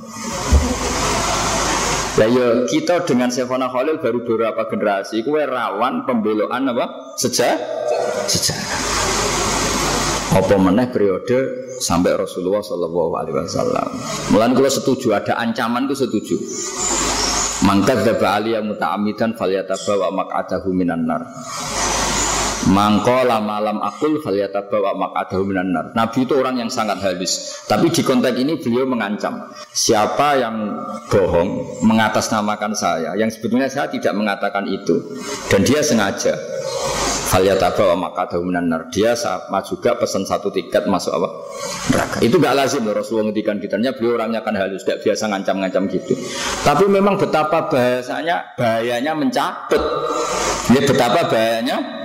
Ya yo kita dengan Sefona Khalil baru beberapa generasi, kue rawan pembeloan apa? Sejak sejarah. Apa meneh periode sampai Rasulullah Shallallahu Alaihi Wasallam. Mulai kalau setuju ada ancaman itu setuju. Mangkat daba aliyah muta'amidan wa mak'adahu minan nar. Mangko lama malam akul falyataba wa mak'adahu minan nar. Nabi itu orang yang sangat halus. Tapi di konteks ini beliau mengancam. Siapa yang bohong mengatasnamakan saya, yang sebetulnya saya tidak mengatakan itu. Dan dia sengaja Falyataba wa makadahu minan nar. Dia sama juga pesan satu tiket masuk apa? Neraka. Itu gak lazim loh Rasulullah ngendikan ditanya beliau orangnya kan halus, tidak biasa ngancam-ngancam gitu. Tapi memang betapa bahasanya bahayanya mencabut. Ya betapa bahayanya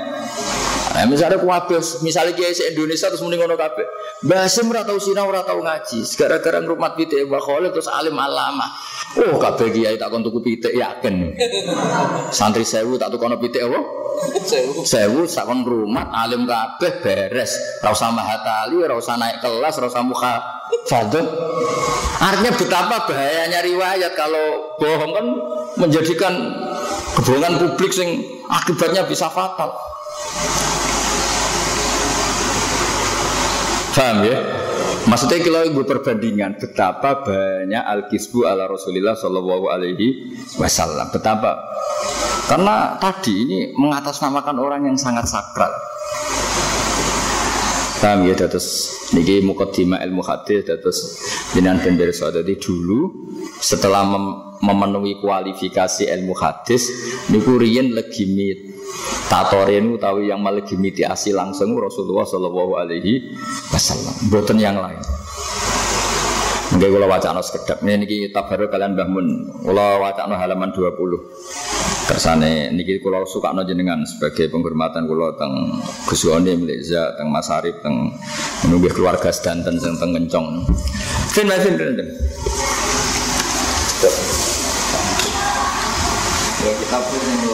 Nah, misalnya kuabes, misalnya kiai se Indonesia terus mending ngono kabeh. Bahasa ora tau sinau ora tau ngaji. Gara-gara ngrumat pitik Mbah Khalil terus alim alama. Oh, kabeh kiai tak kon tuku pitik yakin. Santri sewu tak tukono pitik apa? Sewu. Sewu sak kon ngrumat alim kabeh beres. Ora usah mahatali, ora usah naik kelas, ora usah muka fadl. Artinya betapa bahayanya riwayat kalau bohong kan menjadikan kebohongan publik sing akibatnya bisa fatal. Paham ya? Maksudnya kalau ibu perbandingan betapa banyak al-kisbu ala Rasulullah Shallallahu Alaihi Wasallam. Betapa karena tadi ini mengatasnamakan orang yang sangat sakral. Paham ya terus niki mukaddimah ilmu hadis terus jenengan pirsa dadi dulu setelah memenuhi kualifikasi ilmu hadis niku riyen legimi tatoren utawi yang melegimitiasi langsung Rasulullah Shallallahu alaihi wasallam. Mboten yang lain. Mungkin kalau wacana sekedap ini niki tabaruk kalian bangun kalau wacana halaman 20 kersane niki kalau suka jenengan sebagai penghormatan kalau teng Gus Yoni Meliza teng Mas Arif teng menunggu keluarga sedanten teng teng Ngencong. Fin fin fin.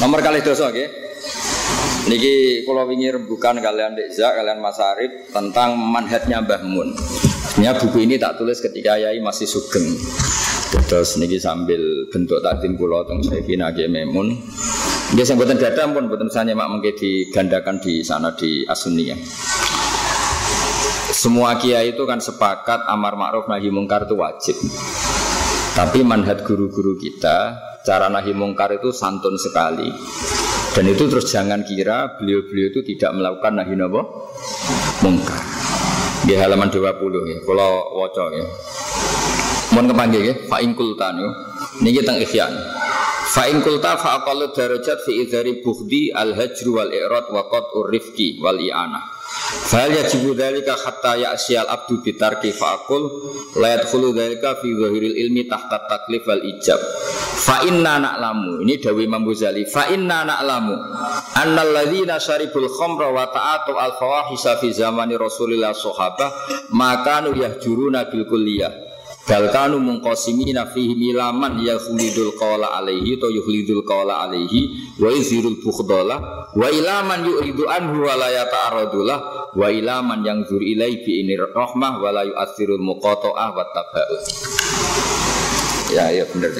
nomor kali dosa oke Niki kalau wingi rembukan kalian Dekza, kalian Mas Arif tentang manhatnya Mbah Mun. Sebenarnya buku ini tak tulis ketika Yai masih sugeng. Terus niki sambil bentuk takdim pulau teng Sayyidina Kiai Memun. Dia yang buatan dada pun buatan saya mak mungkin digandakan di sana di Asuniyah. Semua kiai itu kan sepakat amar ma'ruf nahi mungkar itu wajib. Tapi manhat guru-guru kita cara nahi mungkar itu santun sekali. Dan itu terus jangan kira beliau-beliau itu tidak melakukan nahi nabo mungkar. Di halaman 20 ya, kalau waca ya. Mohon kepanggil ya, fa in kultan yo. Niki teng ihya. Fa in kulta fa aqallu darajat fi idhari bukhdi al hajr wal i'rad wa qat urifki wal i'anah. Fal yajibu dzalika hatta ya'siyal abdu bitarki faqul la yadkhulu dzalika fi zahiril ilmi tahta taklif wal ijab. Fa inna na'lamu ini dawi Imam Ghazali fa inna na'lamu annal ladzina syaribul khamra wa ta'atu al fawahisa fi zamani Rasulillah sahabah maka nu yahjuruna bil kulliyah Bal kanu mungqasimina fihi milaman yukhlidul qawla alaihi to yukhlidul qawla alaihi wa yuzirul bukhdala wa ilaman yu'idu anhu wa la yata'aradulah wa ilaman yang zur ilai bi ini rahmah wa la yu'athirul muqata'ah wa Ya, ya benar.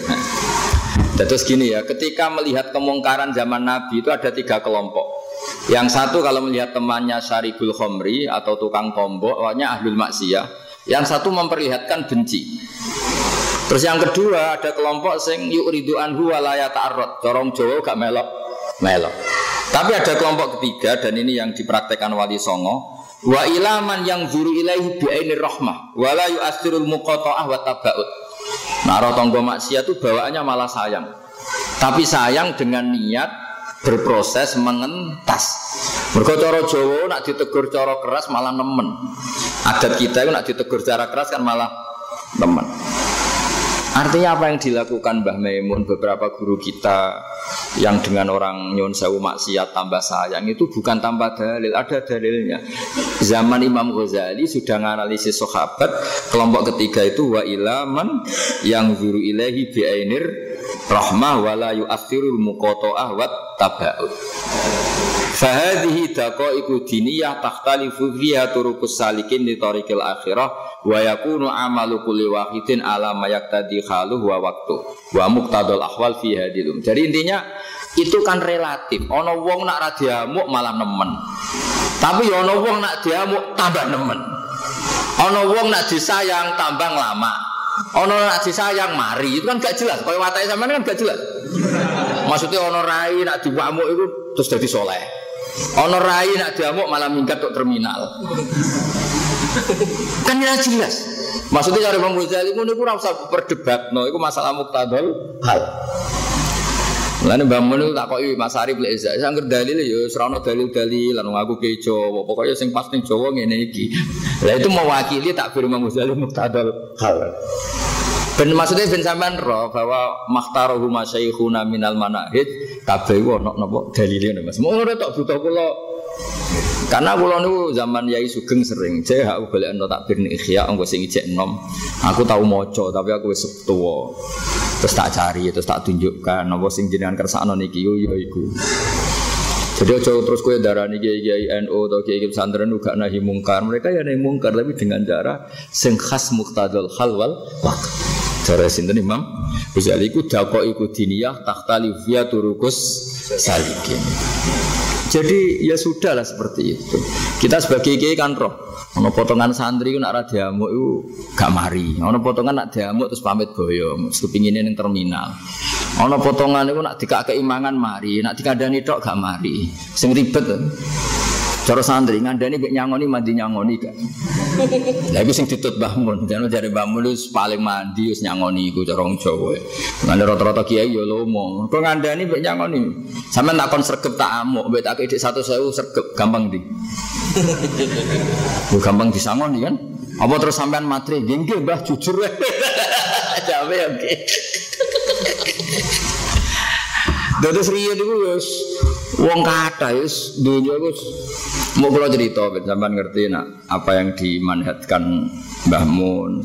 Terus gini ya, ketika melihat kemungkaran zaman Nabi itu ada tiga kelompok. Yang satu kalau melihat temannya Syaribul Khomri atau tukang tombok, awalnya ahlul maksiyah. Yang satu memperlihatkan benci. Terus yang kedua ada kelompok sing yuk ridu anhu walaya ta'arrod. Corong Jawa gak melok melok. Tapi ada kelompok ketiga dan ini yang dipraktekkan Wali Songo. Wa ilaman yang zuru ilaihi bi'ainir rahmah wala yu'asirul muqata'ah wa tabaut. Nah, tonggo maksiat itu bawaannya malah sayang. Tapi sayang dengan niat berproses mengentas. Mergo cara Jawa nak ditegur cara keras malah nemen. Adat kita itu nak ditegur cara keras kan malah nemen. Artinya apa yang dilakukan Mbah Maimun beberapa guru kita yang dengan orang nyon sewu maksiat tambah sayang itu bukan tambah dalil, ada dalilnya. Zaman Imam Ghazali sudah menganalisis sahabat kelompok ketiga itu wa ilaman yang guru ilahi bi'ainir rahmah wala yu'athirul muqata'ah wat taba'ud. Fahadhihi daqaiqu diniyah takhtalifu fiha turukus salikin di tariqil akhirah wa yakunu amalu kulli wahidin ala ma yaqtadi khaluhu wa waktu wa muqtadal ahwal fi hadilum. Jadi intinya itu kan relatif. Ono wong nak ra diamuk malah nemen. Tapi ya ono wong nak diamuk tambah nemen. Ono wong nak disayang tambah lama. Ono nak disayang mari itu kan gak jelas. Kaya watai sampean kan gak jelas. Maksudnya ono rai nak diwamuk itu terus jadi soleh. Ono rai nak diamuk malah minggat ke terminal. Kan ya jelas. Maksudnya cari Imam Ghazali itu niku ora usah berdebat, no, itu masalah muktadal hal. Lalu Mbak Mun itu takoki Mas Arif lek Eza, sangger dalil ya ora dalil-dalil lan aku ke Jawa, pokoke sing pas ning Jawa ngene. Lah itu mewakili takbir Imam Ghazali muktadal hal. Ben maksudnya ben sampean roh bahwa makhtaruhu masyayikhuna minal manahid kabeh ono napa dalile Mas. Mau ora tok butuh kula karena kula niku zaman Yai Sugeng sering, saya aku balik ento takbir ikhya engko sing ijek enom. Aku tahu maca tapi aku wis tuwa. Terus tak cari, terus tak tunjukkan apa sing jenengan kersakno niki yo yo iku. Jadi ojo terus kue darah nih kiai kiai NU atau kiai kiai pesantren juga nahi mungkar. Mereka ya nahi mungkar tapi dengan cara sing khas muktadul halwal wak. Cara sinten Imam Ghazali iku dako iku diniyah tahtali via turukus salikin. Jadi ya sudah lah seperti itu. Kita sebagai kiai kan roh. Ono potongan santri nak ra diamuk itu gak mari. Ono potongan nak diamuk terus pamit boyo, kepingine ning terminal. Ono potongan itu nak dikak keimangan mari, nak dikandani tok gak mari. Sing ribet. Cara santri ngandani mbek nyangoni mandi nyangoni gak. Lah iku sing ditut Mbah Mun. Jan jare Mbah Mun paling mandi wis nyangoni iku cara wong Jawa. Ngene rata-rata kiai ya lomo. Kok ngandani mbek nyangoni. Sampe tak kon sregep tak amuk, mbek tak dik 1000 sregep gampang di. Lu gampang disangoni kan? Apa terus sampean matri? Nggih Mbah jujur wae. Jawe oke. Dados riyen iku wis wong kata wis dunya wis mau kula cerita sampean ngerti nak apa yang dimanhatkan Mbah Mun,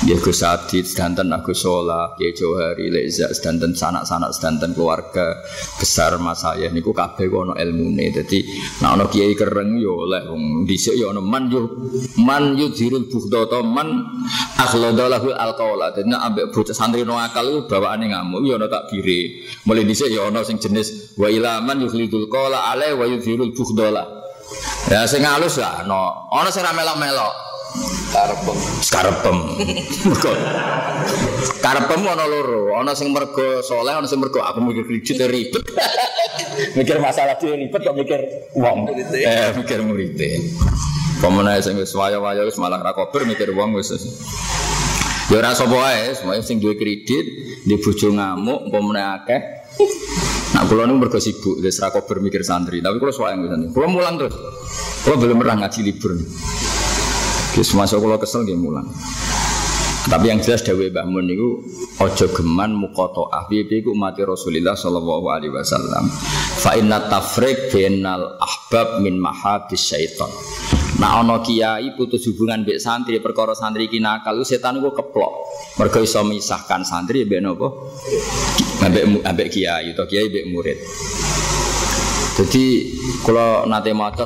dia Gus Adit, sedanten Agus Sola, Kiai Johari, Leza, sedanten sanak-sanak, sedanten keluarga besar mas saya niku kabeh ono ilmune. Dadi nek ana kiai kereng yo oleh wong dhisik yo ono man yo man yudhirul bughdata man akhladalahu alqaula. Dadi nek ambek bocah santri no akal iku bawaane ngamuk yo ono takbire. Mulai dhisik yo ono sing jenis wa ilaman yukhlidul qala alai wa yudhirul bughdala. Ya sing halus lah ono. Ono sing ra melok-melok. Karepem. Karepem. Mergo karepem ana loro, ana sing mergo soleh, ana sing mergo aku mikir kredit ribet. mikir masalah dhewe ribet kok mikir wong. Eh, mikir murite. Pemene sing wis waya-waya wis malah ra kober mikir wong wis. Ya ora sapa wae, semuanya sing duwe kredit, di bojo ngamuk, pemene akeh. Nah, kula niku mergo sibuk, wis ra kober mikir santri, tapi kula suwaeng wis. Kula mulang terus. Kula belum pernah ngaji libur. Wis masuk kula kesel nggih mulang. Tapi yang jelas dawe Mbah Mun niku aja geman muqataah. Piye-piye iku umat Rasulullah sallallahu alaihi wasallam. Fa inna tafriq bainal ahbab min mahabis syaitan. Nah ana kiai putus hubungan mbek santri perkara santri iki nakal setan iku keplok. Mergo iso misahkan santri mbek napa? Mbek mbek kiai atau kiai mbek murid. Jadi kalau nanti maca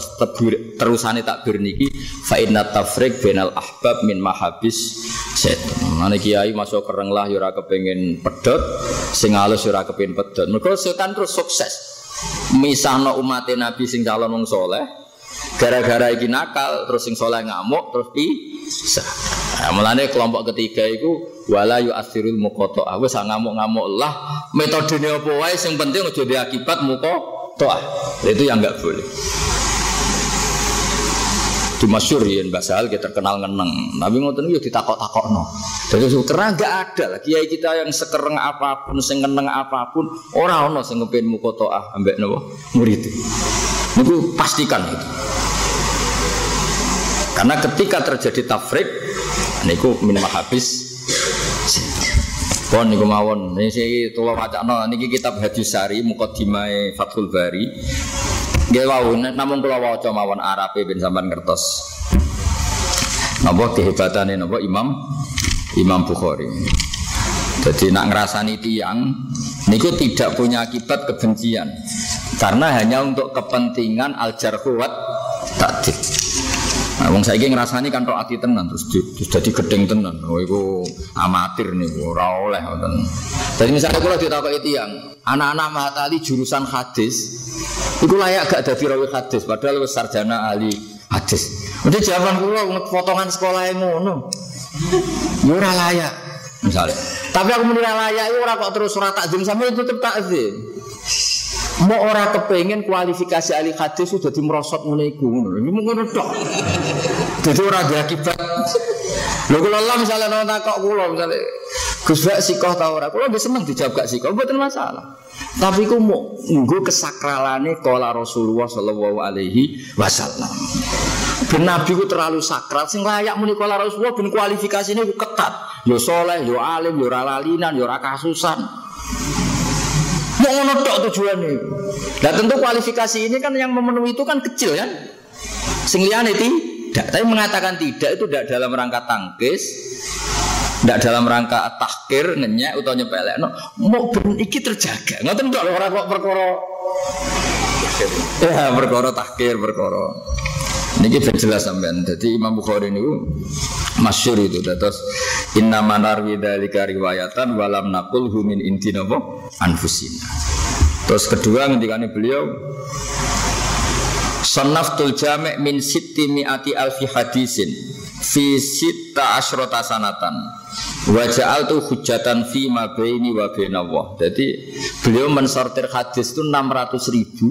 terusane tak niki fa inna tafriq bainal ahbab min mahabis setan. Nane kiai masuk kereng lah yo ora kepengin pedot, sing halus yo ora kepengin pedot. Mergo setan terus sukses. Misahno umat Nabi sing calon wong soleh, gara-gara iki nakal terus sing soleh ngamuk terus pisah. Nah, mulane kelompok ketiga itu wala yu asirul muqata. Wis ngamuk-ngamuk lah metodene apa wae sing penting aja akibat muka toah. Itu yang nggak boleh. Di masyur ya bahasa hal kita terkenal ngeneng. Tapi ngoten itu ditakok-takok no jadi karena nggak ada lagi kiai kita yang sekereng apa pun sing ngeneng apa pun orang ono sing ngepin muka toah ambek nopo? Murid. Itu pastikan itu. Karena ketika terjadi tafrik niku min mahabis Pon niku mawon. Niki kula wacana niki kitab Hadis Sari Muqaddimah Fathul Bari. Nggih wau namun kula waca mawon Arabe ben sampean ngertos. Napa kehebatane napa Imam Imam Bukhari. Jadi nak ngerasani tiang niku tidak punya akibat kebencian karena hanya untuk kepentingan al jarhuwat takdir. Nah, wong saiki ngrasani kan tok ati tenan terus di, terus dadi gedeng tenan. Oh iku amatir nih, ora oleh ngoten. Jadi misalnya kula ditakoki tiyang, anak-anak matali jurusan hadis, iku layak gak dadi rawi hadis padahal wis sarjana ahli hadis. Udah zaman kula potongan sekolah ngono. Ya ora layak misalnya. Tapi aku menira layak itu ora kok terus ora takzim sampai tetep takzim. Mau orang kepengen kualifikasi ahli hadis sudah dimerosot mulai ngono. Ini ngono tok. Jadi orang dia akibat. Lho kalau Allah misalnya nonton takok kula misalnya Gus Bak sikoh ta ora? Kula wis seneng dijawab gak sikoh, mboten masalah. Tapi ku mau nggo kesakralane kala Rasulullah sallallahu alaihi wasallam. Ben Nabi ku terlalu sakral sing layak muni kala Rasulullah ben kualifikasine ku ketat. Yo soleh, yo alim, yo ora lalinan, yo ora kasusan. Mau ngono tok tujuannya. Nah tentu kualifikasi ini kan yang memenuhi itu kan kecil kan. Sing liyane tidak. Tapi mengatakan tidak itu tidak dalam rangka tangkis, tidak dalam rangka tahkir, ngenyek atau nyepelek. No, mau ben iki terjaga. Ngoten tok orang kok perkara Ya, perkara tahkir perkara. Ini kita jelas sampean. Jadi Imam Bukhari ini masyur itu. Terus inna manar widalika riwayatan walam nakul humin inti nopo anfusina. Terus kedua ketika beliau Sonaftul jame' min sitti mi'ati alfi hadisin Fi sitta asrota sanatan Waja'al tu hujatan fi ma baini wa Allah. Jadi beliau mensortir hadis itu 600 ribu.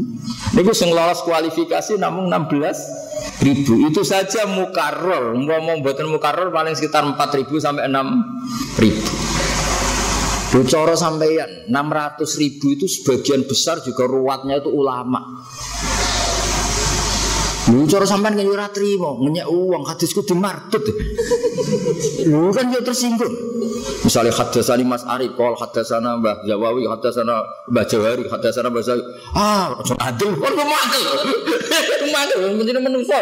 Ini yang lolos kualifikasi namun 16 ribu. Itu saja mukarror. Ngomong buatan mukarror paling sekitar 4 ribu sampai 6 ribu. Bocoro sampeyan 600 ribu itu sebagian besar juga ruwatnya itu ulama Lu cara sampean kan ora trimo, ngenyek uang hadisku dimartut. Lu kan yo tersinggung. Misalnya hadasani Mas Ari, kol hadasana Mbah Jawawi, hadasana Mbah Jawari, hadasana Mbah Zawi. Ah, ojo adil, kok mau adil. Mantul, menjadi menungso.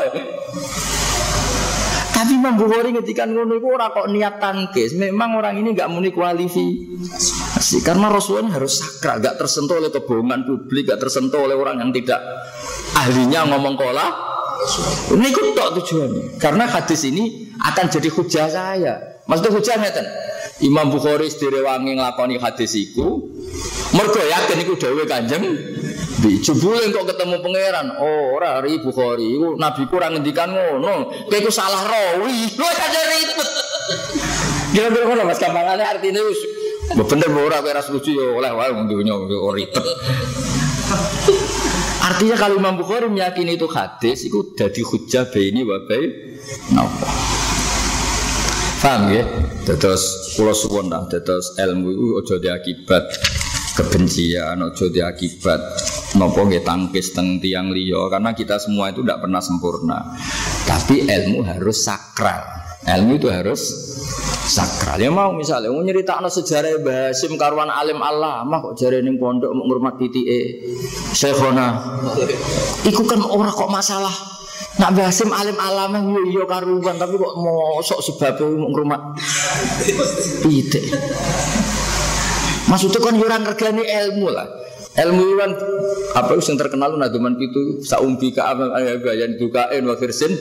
Tapi Imam Bukhari ketika ngono itu orang kok niat tangkis. Memang orang ini nggak muni kualifikasi karena Rasulullah harus sakral, nggak tersentuh oleh kebohongan publik, nggak tersentuh oleh orang yang tidak ahlinya ngomong kola ini tok tujuannya. Karena hadis ini akan jadi hujah saya. Maksudnya hujah ngeten. Imam Bukhari wangi ngelakoni hadis iku. Mergo yakin iku dawuh Kanjeng Bi jebule kok ketemu pangeran. Oh, ora ri Bukhari nabi kurang ngendikan ngono. Iku salah rawi. Lu aja ribet. Kira-kira ngono Mas gampangane artine wis bener ora kowe ora setuju yo oleh wae wong ribet. Artinya kalau Imam Bukhari meyakini itu hadis, itu jadi hujah ini wabai napa. Paham ya? Terus pulau suwon lah, terus ilmu itu ojo diakibat kebencian, ojo diakibat nopo nggih tangkis teng tiang liya karena kita semua itu tidak pernah sempurna. Tapi ilmu harus sakral. Ilmu itu harus sakral. Ya mau misalnya mau nyeritakno sejarah Basim karwan alim Allah, mah kok jare ning pondok mau ngurmat titike Syekhona. Iku kan ora kok masalah. Nak Basim alim alam yo yo karuan tapi kok mosok sebab mau ngurmat titik. Maksudnya kan yo ora ngergani ilmu lah. Ilmu kan apa yang terkenal naduman itu saumbi ka amal yang dukain wa firsin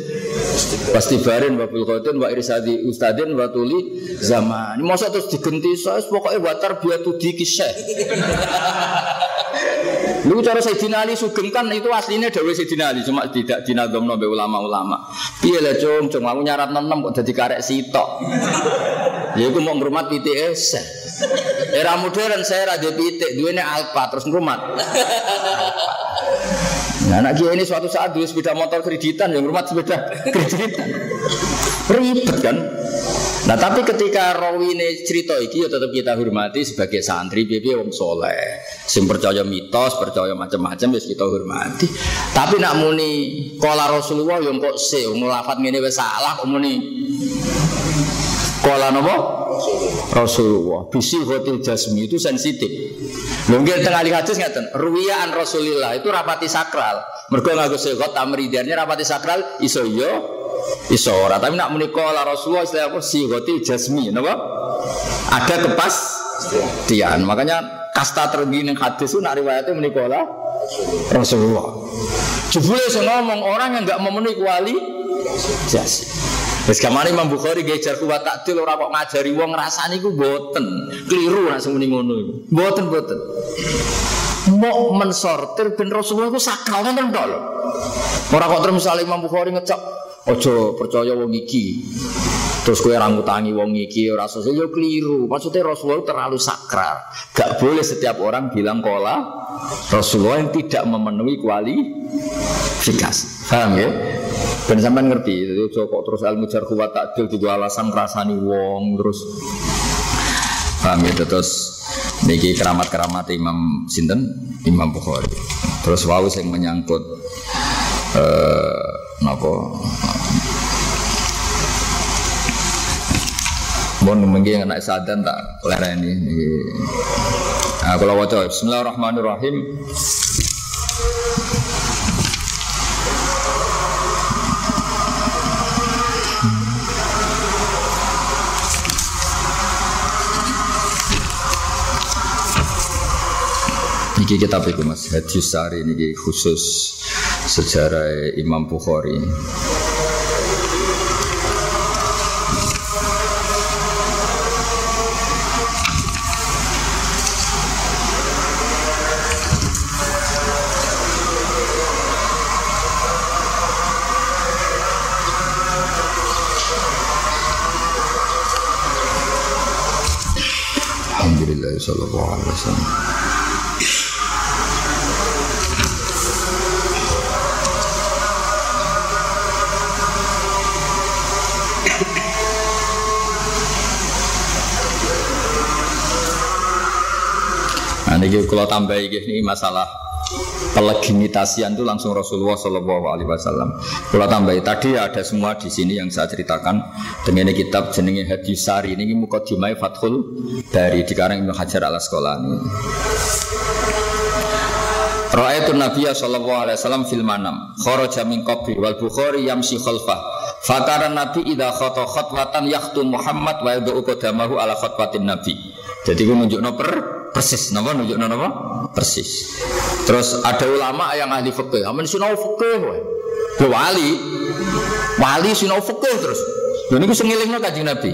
pasti barin wa bulqatin wa irsadi ustadin wa tuli zaman. Masa terus digenti saya pokoknya watar biatu dikisah. Lu cara Sayyidina Ali Sugeng kan itu aslinya Dewi Sayyidina Ali cuma tidak dinadom nabe ulama-ulama. Iya lah cung, cung aku nyarat enam kok jadi karek sitok. Ya aku mau ngurmat PTS. Era modern saya radio pitik, dua ini alpa terus ngrumat. Nah, anak kiai ini suatu saat dua sepeda motor kreditan yang ngrumat sepeda kreditan. Ribet kan? Nah tapi ketika rawi ini cerita iki ya tetap kita hormati sebagai santri piye wong soleh. Sing percaya mitos, percaya macam-macam ya kita hormati. Tapi nak muni kola Rasulullah yang kok se ngelafat wis salah muni. Kola napa? Rasulullah. Bisi hotel jasmi itu sensitif. Mungkin tengah lihat hadis ngaten, ruwiya Rasulillah itu rapati sakral. Mergo nganggo segot tamridiannya rapati sakral iso yo Iso ora, tapi nak menikah lah Rasulullah istilah apa sigoti jasmi, napa? Ada kepas tian. Makanya kasta yang hadis itu nak riwayatnya menikah lah Rasulullah. Jebule ngomong orang yang nggak memenuhi kuali jas. Wis kamane Imam Bukhari gejar kuat takdil ora kok ngajari wong rasane iku boten. Keliru nak semuni ngono iku. Boten boten. Mau mensortir ben Rasulullah itu sakral kan tok lho. Ora kok terus misalnya Imam Bukhari ngecek Ojo percaya wong iki. Terus kue rangutangi wong iki ora sesuai yo keliru. Maksudnya Rasulullah terlalu sakral. Gak boleh setiap orang bilang kola Rasulullah yang tidak memenuhi kualifikasi. Paham ya? Dan sampai ngerti, jadi kok terus ilmu jar kuat takdil juga alasan rasani wong terus paham ya terus niki keramat-keramat Imam Sinten Imam Bukhari. Terus wau yang menyangkut eh, napa Bon mungkin anak sadan tak lereni. Nah, kalau waca Bismillahirrahmanirrahim. Iki kitab itu Mas Hadis Sari ini khusus sejarah Imam Bukhari. Alhamdulillah sallallahu alaihi wasallam. Kalau tambah ini masalah pelegimitasian itu langsung Rasulullah Shallallahu Alaihi Wasallam. Kalau tambah tadi ada semua di sini yang saya ceritakan dengan kitab jenenge Hadis Sari ini mukadimah Fathul dari dikarang Ibnu Hajar al Asqalani. Ra'aitu Nabiya sallallahu alaihi wasallam fil manam kharaja min qabri wal Bukhari yamshi khalfah Fakara Nabi idza khata khatwatan yakhtu Muhammad wa yad'u qadamahu ala khatwatin Nabi. Jadi gue nunjukno per persis napa nunjukno napa persis. Terus ada ulama yang ahli fikih, amen sinau fikih wae. wali. Wali sinau fikih terus. Lha niku sing ngelingno Kanjeng Nabi.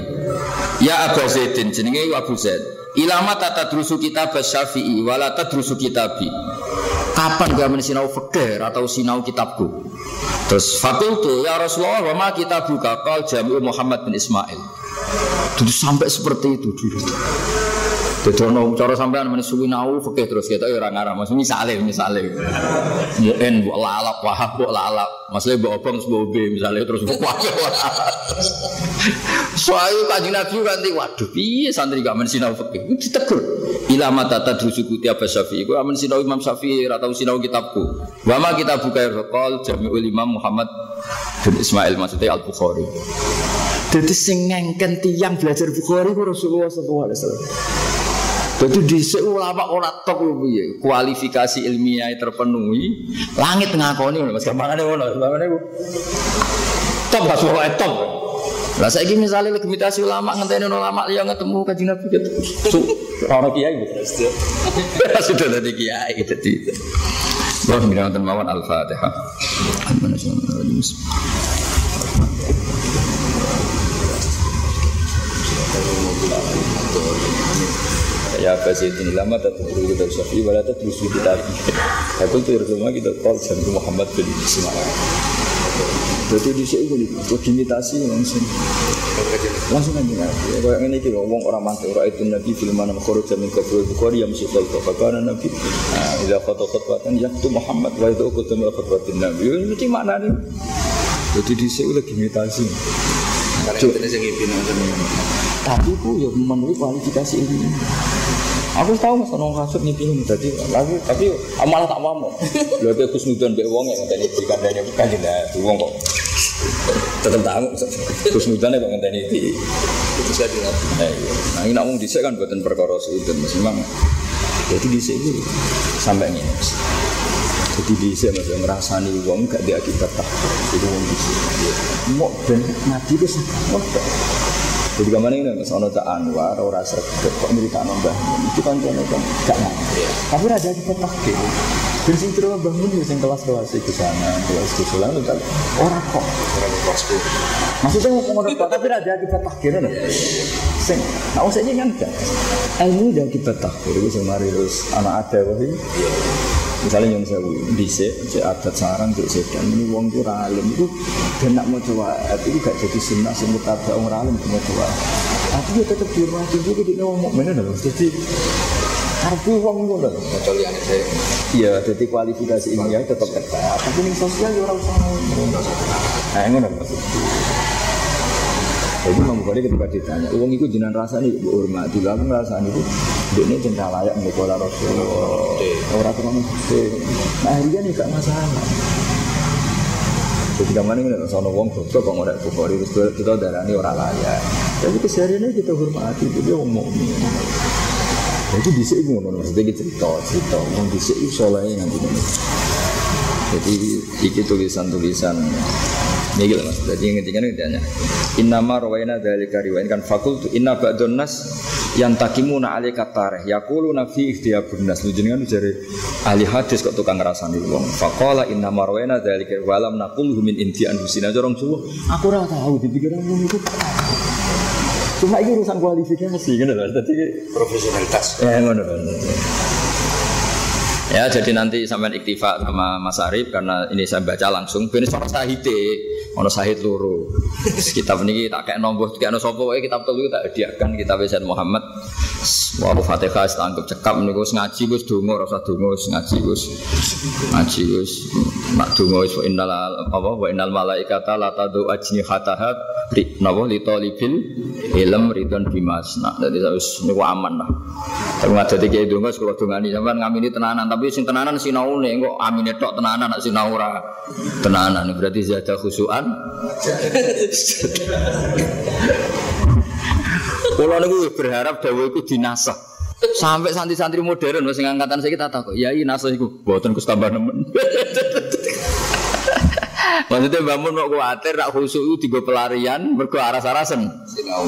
Ya Abu Zaidin jenenge Abu Zaid. Ilama tata drusu kitab Syafi'i wala tadrusu kitabi. Kapan gak sinau fikih atau sinau kitabku? Terus fakultu ya Rasulullah wa ma kitabuka qal Jami'u Muhammad bin Ismail. Jadi sampai seperti itu. Jadi ono cara sampean men suwi nau fikih terus kita ya ora ngarah. Mas misale misale. Mu'en bu lalap wahab bu lalap. Masalah bu obong bu be misale terus bu wahab. Soalnya kanjeng Nabi nanti waduh piye santri gak men sinau fikih. Ditegur. Ila mata tadrusuku tiap Syafi'i. Ku amen sinau Imam Syafi'i atau sinau kitabku. Wa ma kita buka rokol Jami'ul Imam Muhammad bin Ismail maksudnya Al Bukhari. Jadi sing ngengken tiang belajar Bukhari ku Rasulullah sallallahu alaihi wasallam. Jadi di ulama ora tok piye kualifikasi ilmiah terpenuhi. Langit ngakoni ngono Mas. Gamane ngono gamane ku top gak suara top lah saya ini misalnya legitimasi ulama ngenteni ulama yang ketemu kaji nabi gitu orang kiai gitu sudah dari kiai jadi Wah, minta mawon al-fatihah. Ya ini lama tak terus kita syafi wala terus kita Aku tuh rumah kita call jam Muhammad bin Ismail. Jadi di sini gue imitasi langsung. Langsung aja ya. Kayak ini kita ngomong orang mati orang itu nabi film mana makhluk jamin kabul bukhari yang mesti kalau karena nabi. Tidak foto khotbatan yang tuh Muhammad wa itu aku tuh khotbatin nabi. Ini mana nih jadi di sini lagi imitasi tapi itu ya memenuhi kualifikasi ini Aku tahu mas nong kasut nih pingin tadi lagi tapi malah tak mau. Lalu aku kusnudon be wong yang tadi di kandanya bukan tuh wong kok. Tetap tamu kusnudon ya kok tadi di itu saya di Nah, nah ini namun disek kan buatan perkara sudon mas memang. Jadi disek itu sampai ini. Jadi disek mas yang ngerasani wong gak diakibat tak. Itu wong disek. Mau dan nabi itu jadi ke mana ini mas ono anwar ora sregep kok tak nambah itu kan kan kan gak ngerti. Tapi ada di petak gitu. Dan sing terus bangun ya sing kelas kelas di sana kelas di sana itu kan orang kok. Maksudnya mau ngomong apa tapi ada di petak gitu loh. Sing, nah usahanya kan enggak. Ilmu di petak gitu. Itu semari terus anak ada apa sih? Misalnya yang saya bisa cek adat sarang cek sedan ini uang itu ralim itu dan nak mau coba. Itu gak jadi sunnah sing ada orang ralim mau coba. Tapi dia tetap di rumah tinggi dia ngomong mana dong jadi karena uang itu dong kecuali anak saya. Iya jadi kualifikasi ini ya tetap ketat tapi ini sosial ya orang usah nah mana maksudnya jadi Imam Bukhari ketika ditanya, uang itu jinan rasa nih bu hormat, di dalam rasa itu, ini cinta layak mengelola Rasulullah. Orang terlalu gede. Nah akhirnya nih gak masalah. Jadi mana ini soal uang goblok kok ngorek Bukhari terus kita darah ini orang layak. Tapi kesehariannya kita hormati itu dia mukmin. Jadi di sini ngono maksudnya kita cerita cerita, uang di sini soalnya nanti Jadi iki tulisan-tulisan Ini gitu mas. Jadi ngertikan intinya. Inna ma rawaina dzalika riwayan kan fakultu inna ba'dun nas yang takimuna alika tareh yakulu nafi ikhtiyabun nas lu jenengan jare ahli hadis kok tukang ngrasani wong faqala inna ma rawaina dzalika walam naqul min inti anfusina jorong suwo aku ora tahu dipikir wong itu Cuma itu urusan kualifikasi gitu loh. Tadi profesionalitas. ya ngono kan. Ya jadi nanti sampai iktifa sama Mas Arif karena ini saya baca langsung ben soal sahite ono sahid. Terus Kitab ini tak kayak nombor kayak no sopo wae kitab telu tak hadiahkan kitab Sayyid Muhammad. Wa Fatihah setangkep cekap niku ngaji ora usah donga wis ngaji wis ngaji nak donga wis wa innal apa wa innal malaikata la tadu ajnihataha li napa li talibil ilm ridwan bimas. Nah dadi wis niku aman lah. Tapi ngadati kiai donga wis kula dongani sampean ngamini tenanan tapi sing tenanan sinaune kok amine tok tenanan nak sinau tenanan berarti zada khusuan Kulo niku berharap dawuh iku dinasah. Sampai santri-santri modern sing angkatan saya kita takut, ya ini nasah iku boten Gus tambah nemen. Maksudnya bangun mau kuatir rak khusyuk itu tiga pelarian mergo aras-arasen. Sinau.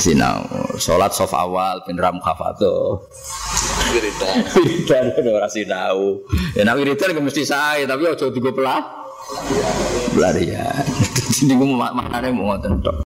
Sinau, sholat sof awal bin ram khafato. Wiridan. Wiridan ora sinau. Ya nak wiridan mesti sae tapi aja tiga pelah. Pelarian. Jadi gue mau ngoten tok.